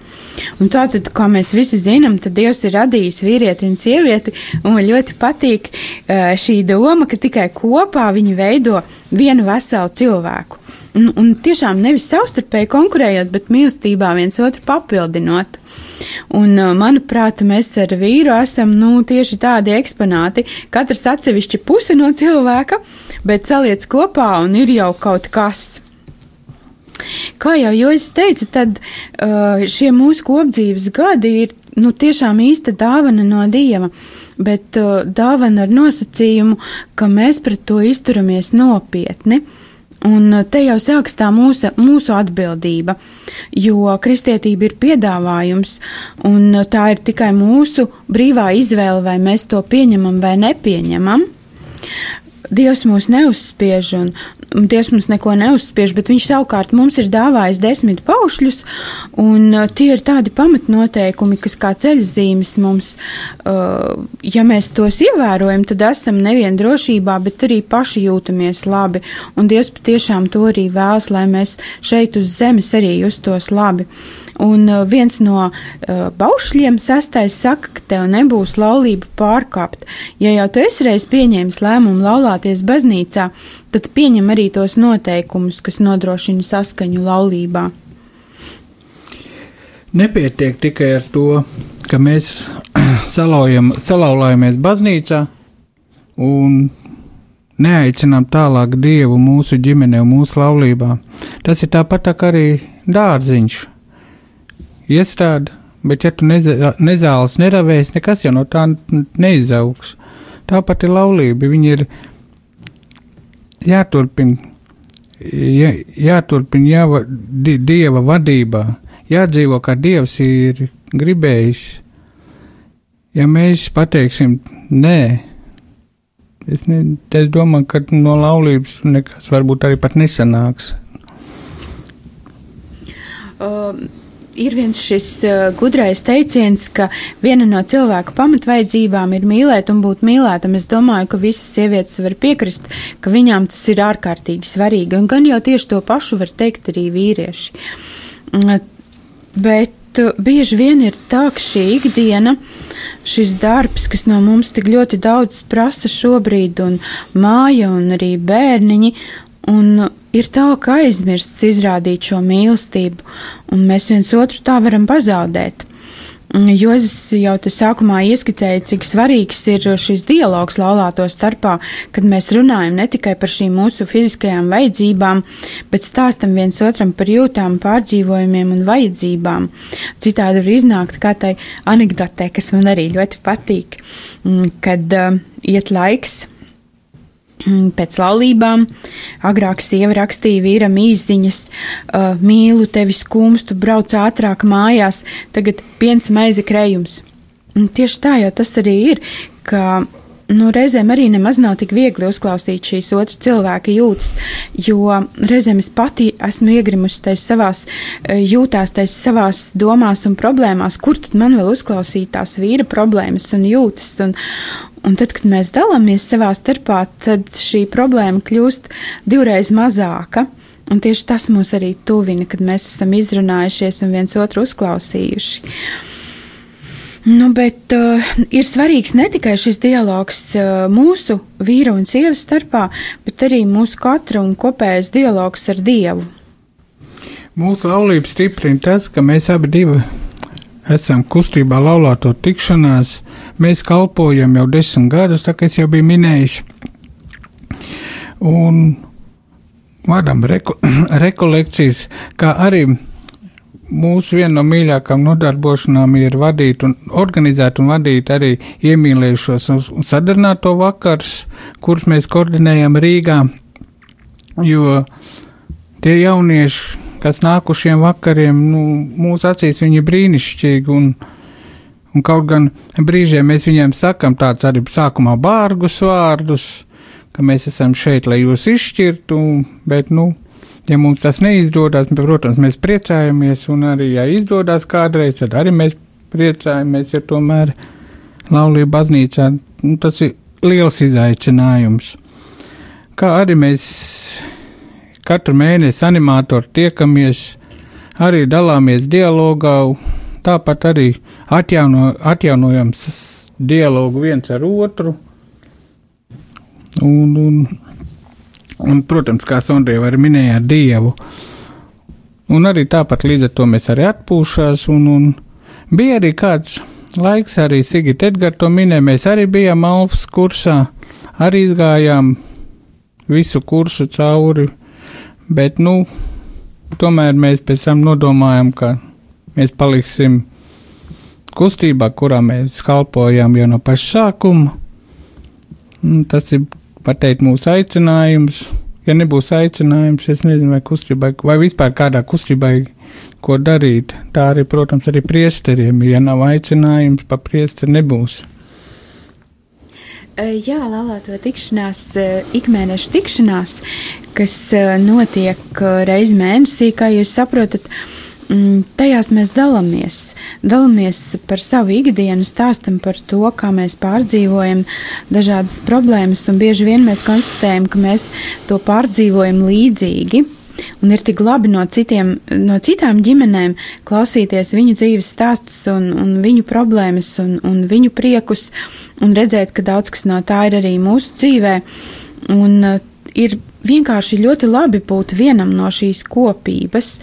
Un tātad, kā mēs visi zinām, tad Dievs ir radījis vīrieti un sievieti, un man ļoti patīk uh, šī doma, ka tikai kopā viņi veido vienu veselu cilvēku. Un, un tiešām nevis savstarpēji konkurējot, bet mīlestībā viens otru papildinot. Un, manuprāt, mēs ar vīru esam nu, tieši tādi eksponāti. Katrs atsevišķi puse no cilvēka, bet saliec kopā un ir jau kaut kas. Kā jau jūs teicat, tad uh, šie mūsu kopdzīves gadi ir nu, tiešām īsta dāvana no Dieva, bet uh, dāvana ar nosacījumu, ka mēs pret to izturamies nopietni. Un uh, te jau sākas tā mūsu, mūsu atbildība, jo kristietība ir piedāvājums, un tā ir tikai mūsu brīvā izvēle, vai mēs to pieņemam vai nepieņemam. Dievs mūs neuzspiež, un Dievs mums neko neuzspiež, bet Viņš savukārt mums ir dāvājis desmit paušļus, un uh, tie ir tādi pamatnoteikumi, kas kā ceļzīmes mums, uh, ja mēs tos ievērojam, tad esam nevien drošībā, bet arī paši jūtamies labi, un Dievs patiešām to arī vēlas, lai mēs šeit uz zemes arī justos labi. Un uh, viens no baušļiem, sastais, saka, ka tev nebūs laulība pārkāpt. Ja jau tu esi reiz pieņēmis lēmumu laulāties baznīcā, tad pieņem arī tos noteikumus, kas nodrošina saskaņu laulībā. Nepietiek tikai ar to, ka mēs salaujam, salauzāmies baznīcā un neaicinām tālāk Dievu mūsu ģimenē mūsu laulībā. Tas ir tāpat tā kā arī dārziņš iestrādi, bet ja tu nezāles neravēs, nekas jau no tā neizaugs. Tāpat ir laulība, viņi ir jāturpina, jā, jāturpina jāva, di, dieva vadībā, jādzīvo, kā dievs ir gribējis. Ja mēs pateiksim nē, es, ne, es domāju, ka no laulības nekas varbūt arī pat nesanāks. Um ir viens šis uh, gudrais teiciens, ka viena no cilvēka pamatvaidzībām ir mīlēt un būt mīlētam. Es domāju, ka visas sievietes var piekrist, ka viņām tas ir ārkārtīgi svarīgi, un gan jau tieši to pašu var teikt arī vīrieši. Mm, bet uh, bieži vien ir tā, ka šī ikdiena, šis darbs, kas no mums tik ļoti daudz prasa šobrīd, un māja un arī bērniņi, un ir tā, ka aizmirsts izrādīt šo mīlestību, un mēs viens otru tā varam pazaudēt. Jo es jau te sākumā ieskicēju, cik svarīgs ir šis dialogs laulāto starpā, kad mēs runājam ne tikai par šīm mūsu fiziskajām vajadzībām, bet stāstam viens otram par jūtām, pārdzīvojumiem un vajadzībām. Citādi var iznākt kā tai anekdotē, kas man arī ļoti patīk, kad uh, iet laiks Mm, pēc laulībām agrāk sieva rakstīja vīram īsiņas, uh, mīlu tevi skumstu, brauc ātrāk mājās, tagad piens maize krējums. Un tieši tā jau tas arī ir, ka nu, reizēm arī nemaz nav tik viegli uzklausīt šīs otras cilvēka jūtas, jo reizēm es pati esmu iegrimusi tais savās jūtās, tais savās domās un problēmās, kur tad man vēl uzklausīt tās vīra problēmas un jūtas. Un, Un tad, kad mēs dalāmies savā starpā, tad šī problēma kļūst divreiz mazāka. Un tieši tas mūs arī tuvina, kad mēs esam izrunājušies un viens otru uzklausījuši. Nu, bet uh, ir svarīgs ne tikai šis dialogs uh, mūsu vīra un sievas starpā, bet arī mūsu katra un kopējais dialogs ar Dievu. Mūsu laulību stiprina tas, ka mēs abi esam kustībā laulāto tikšanās. Mēs kalpojam jau desmit gadus, tā kā es jau biju minējis. Un vadām reko, rekolekcijas, kā arī mūsu viena no mīļākām nodarbošanām ir vadīt un organizēt un vadīt arī iemīlējušos un sadarbināto vakars, kurus mēs koordinējam Rīgā, jo tie jaunieši, kas nāk uz šiem vakariem, nu, mūsu acīs viņi ir brīnišķīgi un Un kaut gan brīžiem mēs viņiem sakam tāds arī sākumā bārgus vārdus, ka mēs esam šeit, lai jūs izšķirtu, bet, nu, ja mums tas neizdodas, protams, mēs priecājamies, un arī, ja izdodas kādreiz, tad arī mēs priecājamies, jo tomēr laulība baznīcā nu, tas ir liels izaicinājums. Kā arī mēs katru mēnesi animatori tiekamies, arī dalāmies dialogā, tāpat arī atjauno, atjaunojam s- dialogu viens ar otru. Un, un, un, protams, kā Sondrija arī minēja, ar Dievu. Un arī tāpat līdz ar to mēs arī atpūšās, un, un bija arī kāds laiks, arī Sigita Edgars to minēja, mēs arī bijām Alfas kursā, arī izgājām visu kursu cauri, bet, nu, tomēr mēs pēc tam nodomājam, ka mēs paliksim kustībā, kurā mēs kalpojam jau no paša sākuma. Un Tas ir pateikt mūsu aicinājums. Ja nebūs aicinājums, es nezinu, vai kustībai, vai vispār kādā kustībā, ko darīt. Tā arī, protams, arī priesteriem, ja nav aicinājums, pa priesteri nebūs. E, Jā, laulāto tikšanās, e, ikmēneša tikšanās, kas e, notiek reizi mēnesī, kā jūs saprotat, mm, tajās mēs dalāmies. Dalāmies par savu ikdienu, stāstam par to, kā mēs pārdzīvojam dažādas problēmas, un bieži vien mēs konstatējam, ka mēs to pārdzīvojam līdzīgi. Un ir tik labi no, citiem, no citām ģimenēm klausīties viņu dzīves stāstus un, un viņu problēmas un, un viņu priekus, un redzēt, ka daudz kas no tā ir arī mūsu dzīvē. Un uh, ir vienkārši ļoti labi būt vienam no šīs kopības.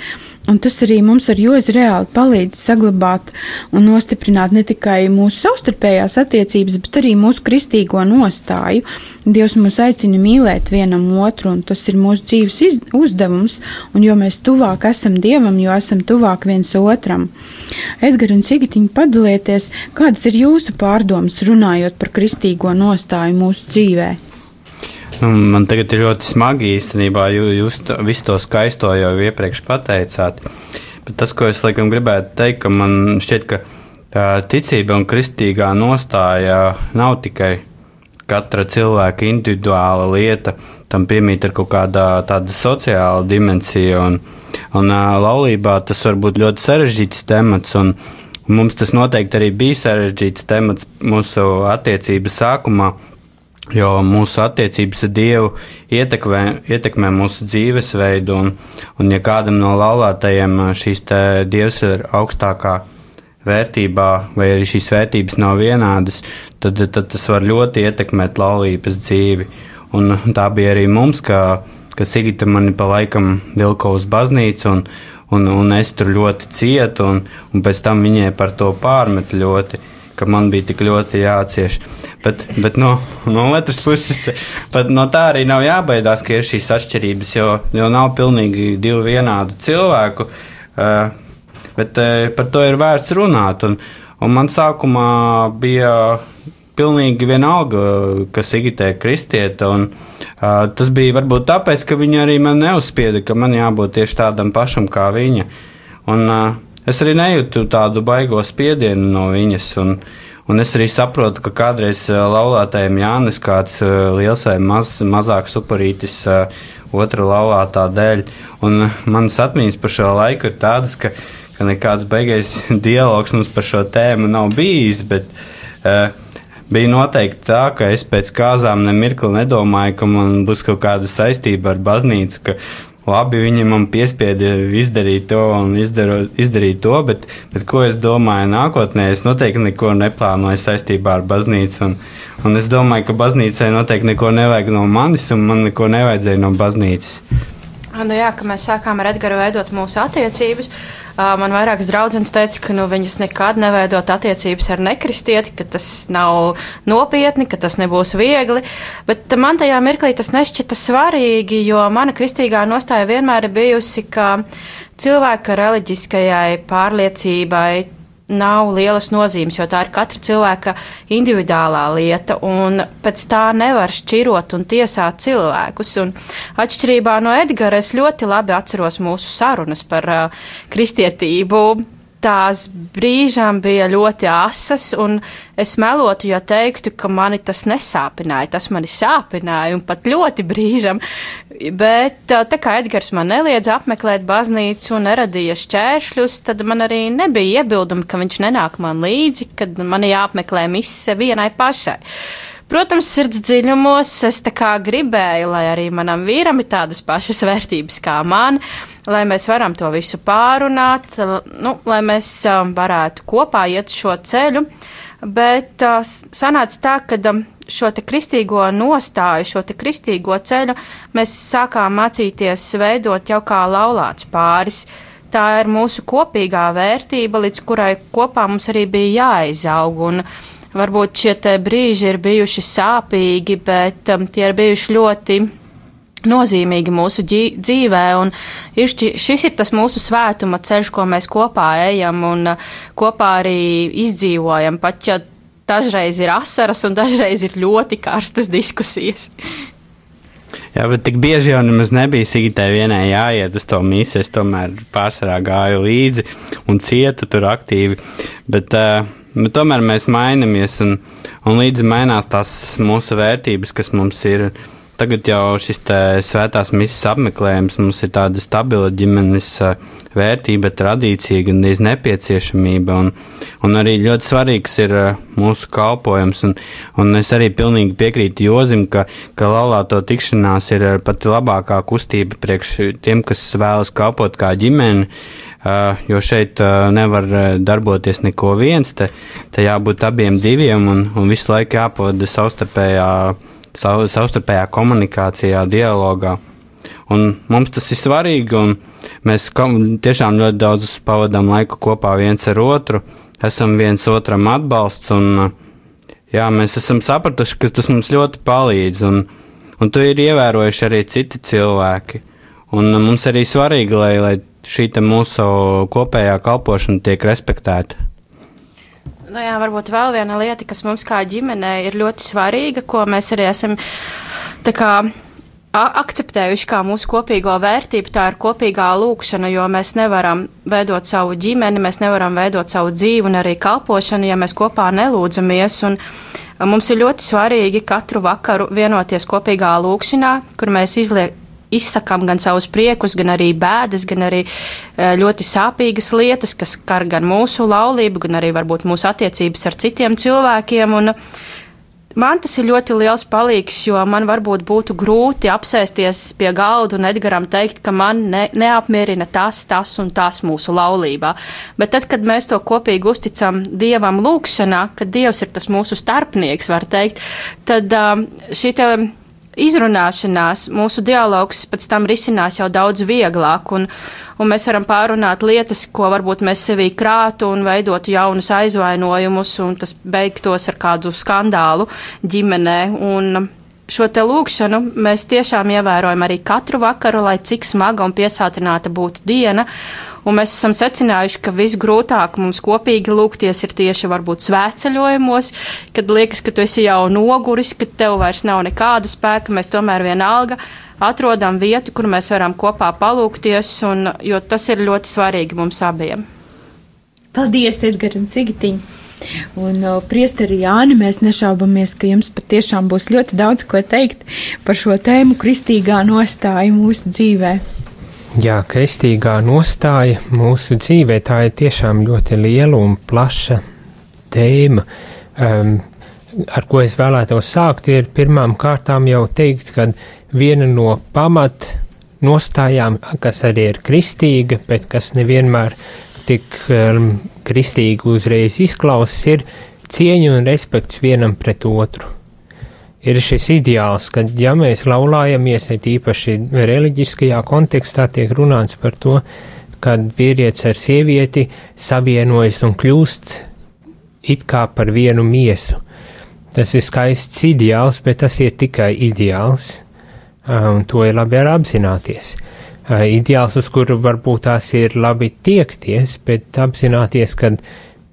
Un tas arī mums ar Jozu reāli palīdz saglabāt un nostiprināt ne tikai mūsu savstarpējās attiecības, bet arī mūsu kristīgo nostāju. Dievs mūs aicina mīlēt vienam otru, un tas ir mūsu dzīves iz- uzdevums. Un jo mēs tuvāk esam Dievam, jo esam tuvāk viens otram. Edgars un Sigitiņa padalieties, kādas ir jūsu pārdomas runājot par kristīgo nostāju mūsu dzīvēm? Nu, man tagad ir ļoti smagi īstenībā, jūs to, visu to skaisto jau iepriekš pateicāt. Bet tas, ko es laikam gribētu teikt, ka man šķiet, ka tā ticība un kristīgā nostāja nav tikai katra cilvēka individuāla lieta, tam piemīt ar kaut kāda tāda sociāla dimensija. Un, un laulībā tas var būt ļoti sarežģīts temats. Un, Mums tas noteikti arī bija sarežģīts temats mūsu attiecību sākumā, Jo mūsu attiecības ar Dievu ietekmē, ietekmē mūsu dzīvesveidu, un, un ja kādam no laulātajiem šīs dievs ir augstākā vērtībā, vai arī šīs vērtības nav vienādas, tad, tad tas var ļoti ietekmēt laulības dzīvi. Un tā bija arī mums, ka, ka Sigita mani pa laikam vilka uz baznīcu, un, un, un es tur ļoti cietu, un, un pēc tam viņai par to pārmet ļoti ka man bija tik ļoti jācieš. Bet, bet no, no otras puses, no tā arī nav jābaidās, ka ir šīs atšķirības, jo, jo nav pilnīgi divu vienādu cilvēku. Uh, bet uh, par to ir vērts runāt. Un, un man sākumā bija pilnīgi vienalga, kas Igitē kristieta. Un, uh, tas bija varbūt tāpēc, ka viņa arī man neuzspieda, ka man jābūt tieši tādam pašam kā viņa. Un, uh, es arī nejūtu tādu baigo spiedienu no viņas. Un, un es arī saprotu, ka kādreiz ā, laulātajiem Jānis kāds ā, liels vai maz, mazāks upurītis ā, otra laulātā dēļ. Un manas atmiņas par šo laiku ir tādas, ka, ka nekāds beigais dialogs mums par šo tēmu nav bijis. Bet, uh, Bija noteikti tā, ka es pēc kāzām nemirkli nedomāju, ka man būs kaut kāda saistība ar baznīcu, ka labi, viņi man piespieda izdarīt to un izdaro, izdarīt to, bet, bet ko es domāju nākotnē, es noteikti neko neplānoju saistībā ar baznīcu. Un, un es domāju, ka baznīcai noteikti neko nevajag no manis, un man neko nevajadzēja no baznīcas. Nu, jā, ka mēs sākām ar Edgars veidot mūsu attiecības. ā, Man vairākas draudzenes teica, ka nu, viņas nekad neveidot attiecības ar nekristieti, ka tas nav nopietni, ka tas nebūs viegli. Bet man tajā mirklī tas nešķita svarīgi, jo mana kristīgā nostāja vienmēr ir bijusi, ka cilvēka reliģiskajai pārliecībai nav lielas nozīmes, jo tā ir katra cilvēka individuālā lieta, un pēc tā nevar šķirot un tiesāt cilvēkus. Un atšķirībā no Edgara, es ļoti labi atceros mūsu sarunas par uh, kristietību. Tās brīžām bija ļoti asas, un es melotu, ja teiktu, ka mani tas nesāpināja. Tas mani sāpināja, un pat ļoti brīžam. Bet tā kā Edgars man neliedza apmeklēt baznīcu un neradīja šķēršļus, tad man arī nebija iebildumi, ka viņš nenāk man līdzi, kad man jāapmeklē mise vienai pašai. Protams, sirds dziļumos es tā kā gribēju, lai arī manam vīram ir tādas pašas vērtības kā man, lai mēs varam to visu pārunāt, nu, lai mēs um, varētu kopā iet šo ceļu. Bet uh, sanāca tā, ka um, šo kristīgo nostāju, šo kristīgo ceļu mēs sākām mācīties veidot jau kā laulāts pāris. Tā ir mūsu kopīgā vērtība, līdz kurai kopā mums arī bija jāizaug. Un, varbūt šie brīži ir bijuši sāpīgi, bet um, tie ir bijuši ļoti nozīmīgi mūsu dzīvē. Ir šķi, šis ir tas mūsu svētuma ceļš, ko mēs kopā ejam un uh, kopā arī izdzīvojam. Pat ja dažreiz ir asaras un dažreiz ir ļoti karstas diskusijas. Jā, bet tik bieži jau nemaz nebija Sigitai vienai jāiet uz to misiju. Es tomēr pārsvarā gāju līdzi un cietu tur aktīvi. Bet, uh, bet tomēr mēs mainamies un, un līdzi mainās tās mūsu vērtības, kas mums ir. Tagad jau šis svētās misijas apmeklējums mums ir tāda stabila ģimenes vērtība, tradīcija, gan arī nepieciešamība. Un, un arī ļoti svarīgs ir mūsu kalpojums. Un, un es arī pilnīgi piekrītu Jozim, ka, ka laulāto tikšanās ir pati labākā kustība priekš tiem, kas vēlas kalpot kā ģimene. Jo šeit nevar darboties neko viens, te, te jābūt abiem diviem un, un visu laiku jāpavada savstarpējā savstarpējā komunikācijā, dialogā. Un mums tas ir svarīgi, un mēs tiešām ļoti daudz pavadām laiku kopā viens ar otru, esam viens otram atbalsts, un jā, mēs esam sapratuši, ka tas mums ļoti palīdz, un, un to ir ievērojuši arī citi cilvēki. Un mums arī svarīgi, lai, lai šī mūsu kopējā kalpošana tiek respektēta. Nu jā, varbūt vēl viena lieta, kas mums kā ģimenei ir ļoti svarīga, ko mēs arī esam kā, akceptējuši kā mūsu kopīgo vērtību, tā ir kopīgā lūkšana, jo mēs nevaram veidot savu ģimeni, mēs nevaram veidot savu dzīvi un arī kalpošanu, ja mēs kopā nelūdzamies. Un, Mums ir ļoti svarīgi katru vakaru vienoties kopīgā lūkšanā, kur mēs izliekam izsakām gan savus priekus, gan arī bēdas, gan arī eh, ļoti sāpīgas lietas, kas skar gan mūsu laulību, gan arī varbūt mūsu attiecības ar citiem cilvēkiem. Un, Man tas ir ļoti liels palīgs, jo man varbūt būtu grūti apsēsties pie galda un Edgaram teikt, ka man ne, neapmierina tas, tas un tas mūsu laulībā. Bet tad, kad mēs to kopīgi uzticam Dievam lūgšanā, kad Dievs ir tas mūsu starpnieks, var teikt, tad um, šī te izrunāšanās, mūsu dialogs pēc tam risinās jau daudz vieglāk, un, un mēs varam pārunāt lietas, ko varbūt mēs sevī krātu un veidotu jaunus aizvainojumus, un tas beigtos ar kādu skandālu ģimenē. Un, Šo te lūkšanu mēs tiešām ievērojam arī katru vakaru, lai cik smaga un piesātināta būtu diena. Un mēs esam secinājuši, ka visgrūtāk mums kopīgi lūgties ir tieši varbūt svētceļojumos, kad liekas, ka tu esi jau noguris, ka tev vairs nav nekāda spēka. Mēs tomēr vienalga atrodam vietu, kur mēs varam kopā palūkties, un, jo tas ir ļoti svarīgi mums abiem. Paldies, Edgars un Sigitiņa! Un, uh, Priesteri Jāni, mēs nešaubamies, ka jums patiešām būs ļoti daudz ko teikt par šo tēmu kristīgā nostāja mūsu dzīvēm. Jā, kristīgā nostāja mūsu dzīvē tā ir tiešām ļoti liela un plaša tēma. Um, ar ko es vēlētos sākt, ir pirmām kārtām jau teikt, ka viena no pamat nostājām, kas arī ir kristīga, bet kas nevienmēr tik um, kristīgi uzreiz izklausās, ir cieņa un respekts vienam pret otru ir šis ideāls, ka, ja mēs laulājamies, ir īpaši reliģiskajā kontekstā, tiek runāts par to, kad vīrietis ar sievieti savienojas un kļūst it kā par vienu miesu. Tas ir skaists ideāls, bet tas ir tikai ideāls, un to ir labi arī apzināties. Ideāls, uz kuru varbūt tās ir labi tiekties, bet apzināties, ka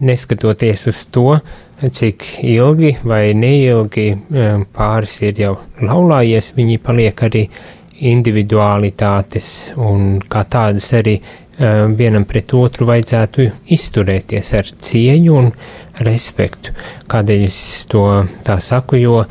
neskatoties uz to, cik ilgi vai neilgi um, pāris ir jau laulājies, viņi paliek arī individualitātes un kā tādas arī uh, vienam pret otru vajadzētu izturēties ar cieņu un respektu. Kādēļ es to tā saku, jo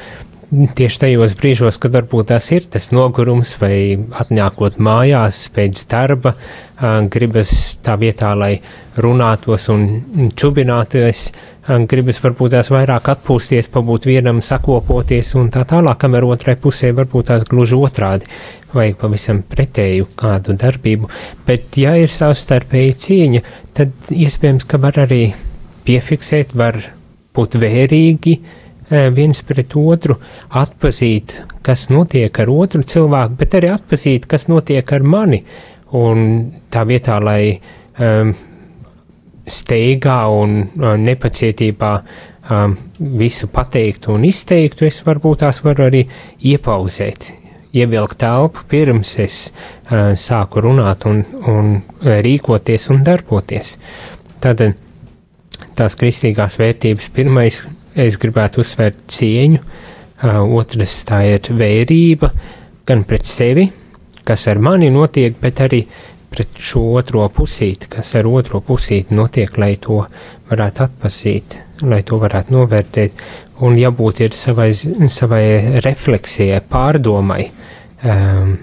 tieši tajos brīžos, kad varbūt tas ir tas nogurums vai atnākot mājās pēc darba, uh, gribas tā vietā, lai runātos un čubināties, uh, gribas varbūt tās vairāk atpūsties, pabūt vienam, sakopoties un tā tālāk, kamēr otrai pusē varbūt tās gluži otrādi vajag pavisam pretēju kādu darbību, bet ja ir savstarpēji cieņa, tad iespējams, ka var arī piefiksēt, var būt vērīgi eh, viens pret otru, atpazīt, kas notiek ar otru cilvēku, bet arī atpazīt, kas notiek ar mani. Un tā vietā, lai um, steigā un uh, nepacietībā um, visu pateiktu un izteiktu, es varbūt tās varu arī iepauzēt, ievilkt telpu pirms es uh, sāku runāt un, un rīkoties un darboties. Tad tās kristīgās vērtības pirmais, es gribētu uzsvērt cieņu, uh, otrs tā ir vērība gan pret sevi, kas ar mani notiek, bet arī pret šo otro pusīti, kas ar otro pusīti notiek, lai to varētu atpazīt, lai to varētu novērtēt, un jābūt ir savai, savai refleksijai, pārdomai um,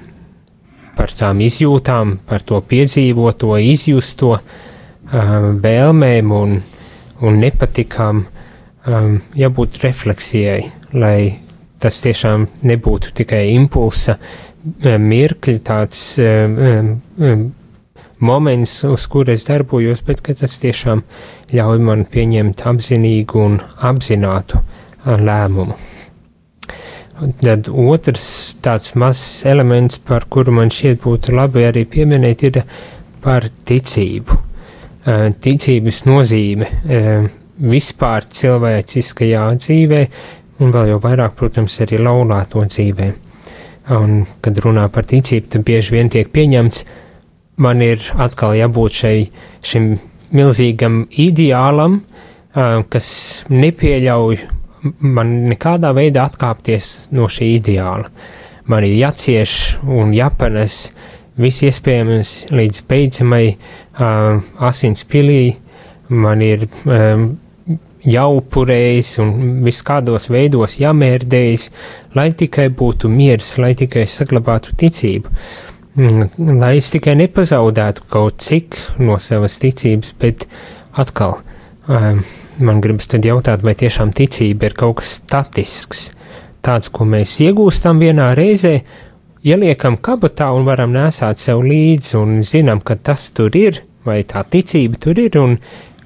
par tām izjūtām, par to piedzīvoto, izjusto um, vēlmēm un, un nepatikām, um, jābūt refleksijai, lai tas tiešām nebūtu tikai impulsa mirkļi, tāds um, um, moments, uz kur es darbojos, bet tas tiešām ļauj man pieņemt apzinīgu un apzinātu lēmumu. Tad otrs tāds mazs elements, par kuru man šķiet būtu labi arī pieminēt, ir par ticību. Ticības nozīme vispār cilvēciskajā dzīvē, un vēl jau vairāk, protams, arī laulāto dzīvē. Un, kad runā par ticību, tad bieži vien tiek pieņemts, man ir atkal jābūt šai, šim milzīgam ideālam, kas nepieļauj man nekādā veidā atkāpties no šī ideāla. Man ir jācieš un jāpanes viss iespējams līdz beidzamai uh, asins pilī, man ir um, jāupurējas un viskādos veidos jāmērdējas, lai tikai būtu miers, lai tikai saglabātu ticību. Mm, lai es tikai nepazaudētu kaut cik no savas ticības, bet atkal um, man gribas tad jautāt, vai tiešām ticība ir kaut kas statisks, tāds, ko mēs iegūstam vienā reizē, ieliekam kabatā un varam nesāt sev līdzi un zinām, ka tas tur ir, vai tā ticība tur ir, un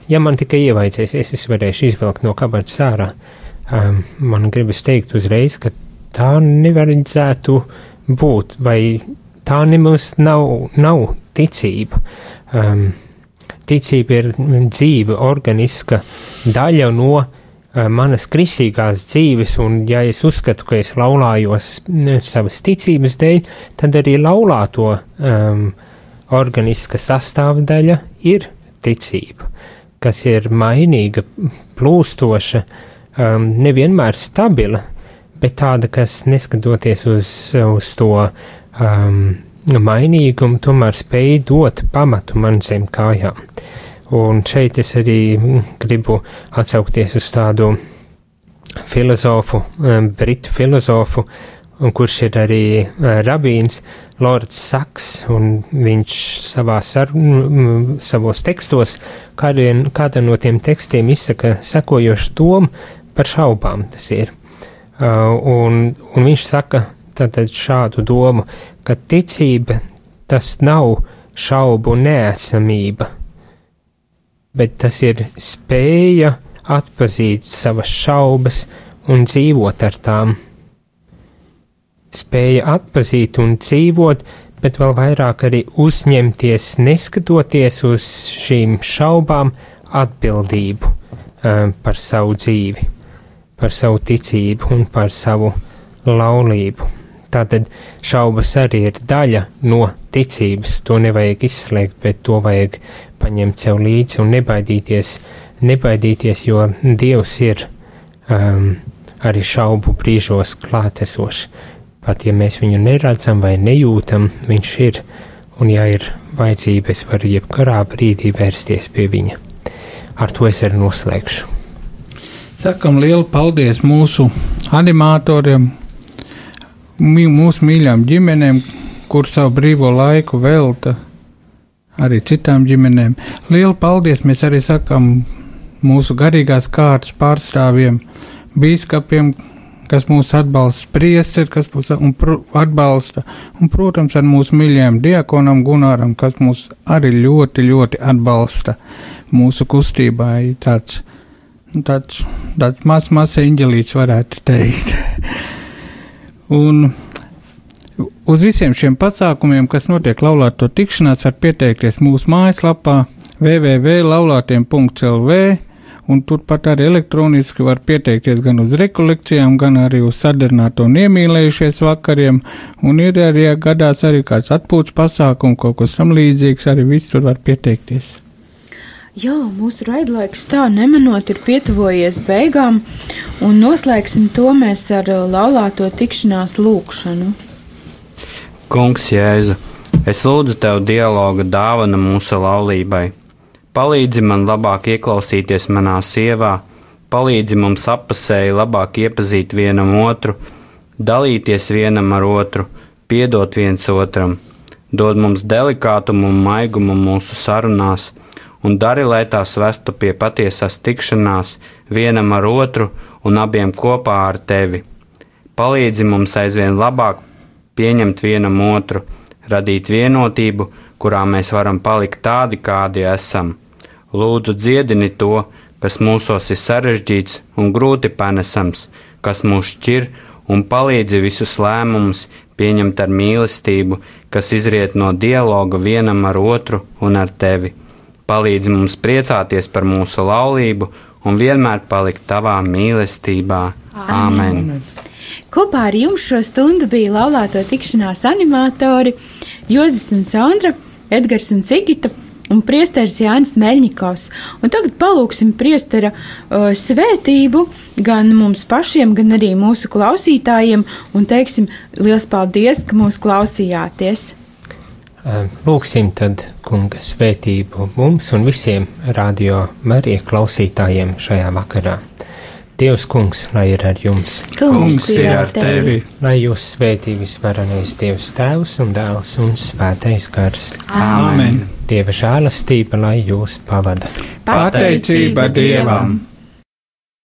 ja man tikai ievaidzēsies, es varēšu izvilkt no kabatas ārā. Um, man gribas teikt uzreiz, ka tā nevarētu būt, vai tā nemaz nav, nav ticība. Um, ticība ir dzīve, organiska daļa no uh, manas kristīgās dzīves, un ja es uzskatu, ka es laulājos savas ticības dēļ, tad arī laulāto um, organiska sastāvdaļa ir ticība, kas ir mainīga, plūstoša, um, nevienmēr stabila, bet tāda, kas neskatoties uz, uz to um, mainīgumu, tomēr spēj dot pamatu man zem kājām. Un šeit es arī gribu atsaukties uz tādu filozofu, britu filozofu, kurš ir arī uh, rabīns Lords Saks, un viņš savā sar, savos tekstos, kādien, kāda no tiem tekstiem izsaka sekojošu domu par šaubām tas ir. Un, un viņš saka tātad šādu domu, ka ticība tas nav šaubu neesamība, bet tas ir spēja atpazīt savas šaubas un dzīvot ar tām. Spēja atpazīt un dzīvot, bet vēl vairāk arī uzņemties, neskatoties uz šīm šaubām, atbildību um, par savu dzīvi, par savu ticību un par savu laulību. Tātad šaubas arī ir daļa no ticības. To nevajag izslēgt, bet to vajag paņemt sev līdzi un nebaidīties, nebaidīties jo Dievs ir um, arī šaubu brīžos klātesošs. Pat ja mēs viņu neredzam vai nejūtam, viņš ir un, ja ir vajadzība, es varu jebkurā brīdī vērsties pie viņa. Ar to es arī noslēgšu. Sakam lielu paldies mūsu animatoriem, mūsu mīļām ģimenēm, kur savu brīvo laiku velta arī citām ģimenēm. Lielu paldies mēs arī sakam mūsu garīgās kārtas pārstāvjiem, bīskapiem, kas mūs atbalsta, priesteri, kas mūs un, atbalsta, un, protams, ar mūsu mīļajiem diakonam Gunāram, kas mūs arī ļoti, ļoti atbalsta mūsu kustībā. Ir Tāds, nu, tāds, tāds mazs, mazs eņģelīts varētu teikt. un uz visiem šiem pasākumiem, kas notiek laulāto tikšanās, var pieteikties mūsu mājaslapā www.laulātiem.lv un turpat arī elektroniski var pieteikties gan uz rekolekcijām, gan arī uz sadarbināto un iemīlējušies vakariem, un ir arī ja gadās arī kāds atpūtas pasākums, kaut kas tam līdzīgs, arī viss tur var pieteikties. Jā, mūsu raidlaiks tā nemanot ir pietuvojies beigām, un noslēgsim to mēs ar uh, laulāto tikšanās lūkšanu. Kungs, Jēzu, es lūdzu tev dialoga dāvana mūsu laulībai. Palīdzi man labāk ieklausīties manā sievā, palīdzi mums apasēji labāk iepazīt vienam otru, dalīties vienam ar otru, piedot viens otram, dod mums delikātumu un maigumu mūsu sarunās, un dari, lai tās vestu pie patiesās tikšanās vienam ar otru un abiem kopā ar tevi. Palīdzi mums aizvien labāk pieņemt vienam otru, radīt vienotību, kurā mēs varam palikt tādi, kādi esam. Lūdzu, dziedini to, kas mūsos ir sarežģīts un grūti panesams, kas mūs šķir, un palīdzi visus lēmumus pieņemt ar mīlestību, kas izriet no dialoga vienam ar otru un ar tevi. Palīdzi mums priecāties par mūsu laulību un vienmēr palikt tavā mīlestībā. Āmen! Kopā ar jums šo stundu bija laulāto tikšanās animatori Jozis un Sandra, Edgars un Sigita un priesteris Jānis Meļņikovs. Un tagad palūksim priestera uh, svētību gan mums pašiem, gan arī mūsu klausītājiem un teiksim liels paldies, ka mūs klausījāties. Ā, Lūksim tad kunga svētību mums un visiem radio Marija klausītājiem šajā vakarā. Dievs kungs, lai ir ar jums, Kungs ir ar tevi! lai jūs svētī visvarenais Dievs tēvs un dēls un svētais gars. Āmen! Dieva žēlastība, lai jūs pavada. Pateicība Dievam!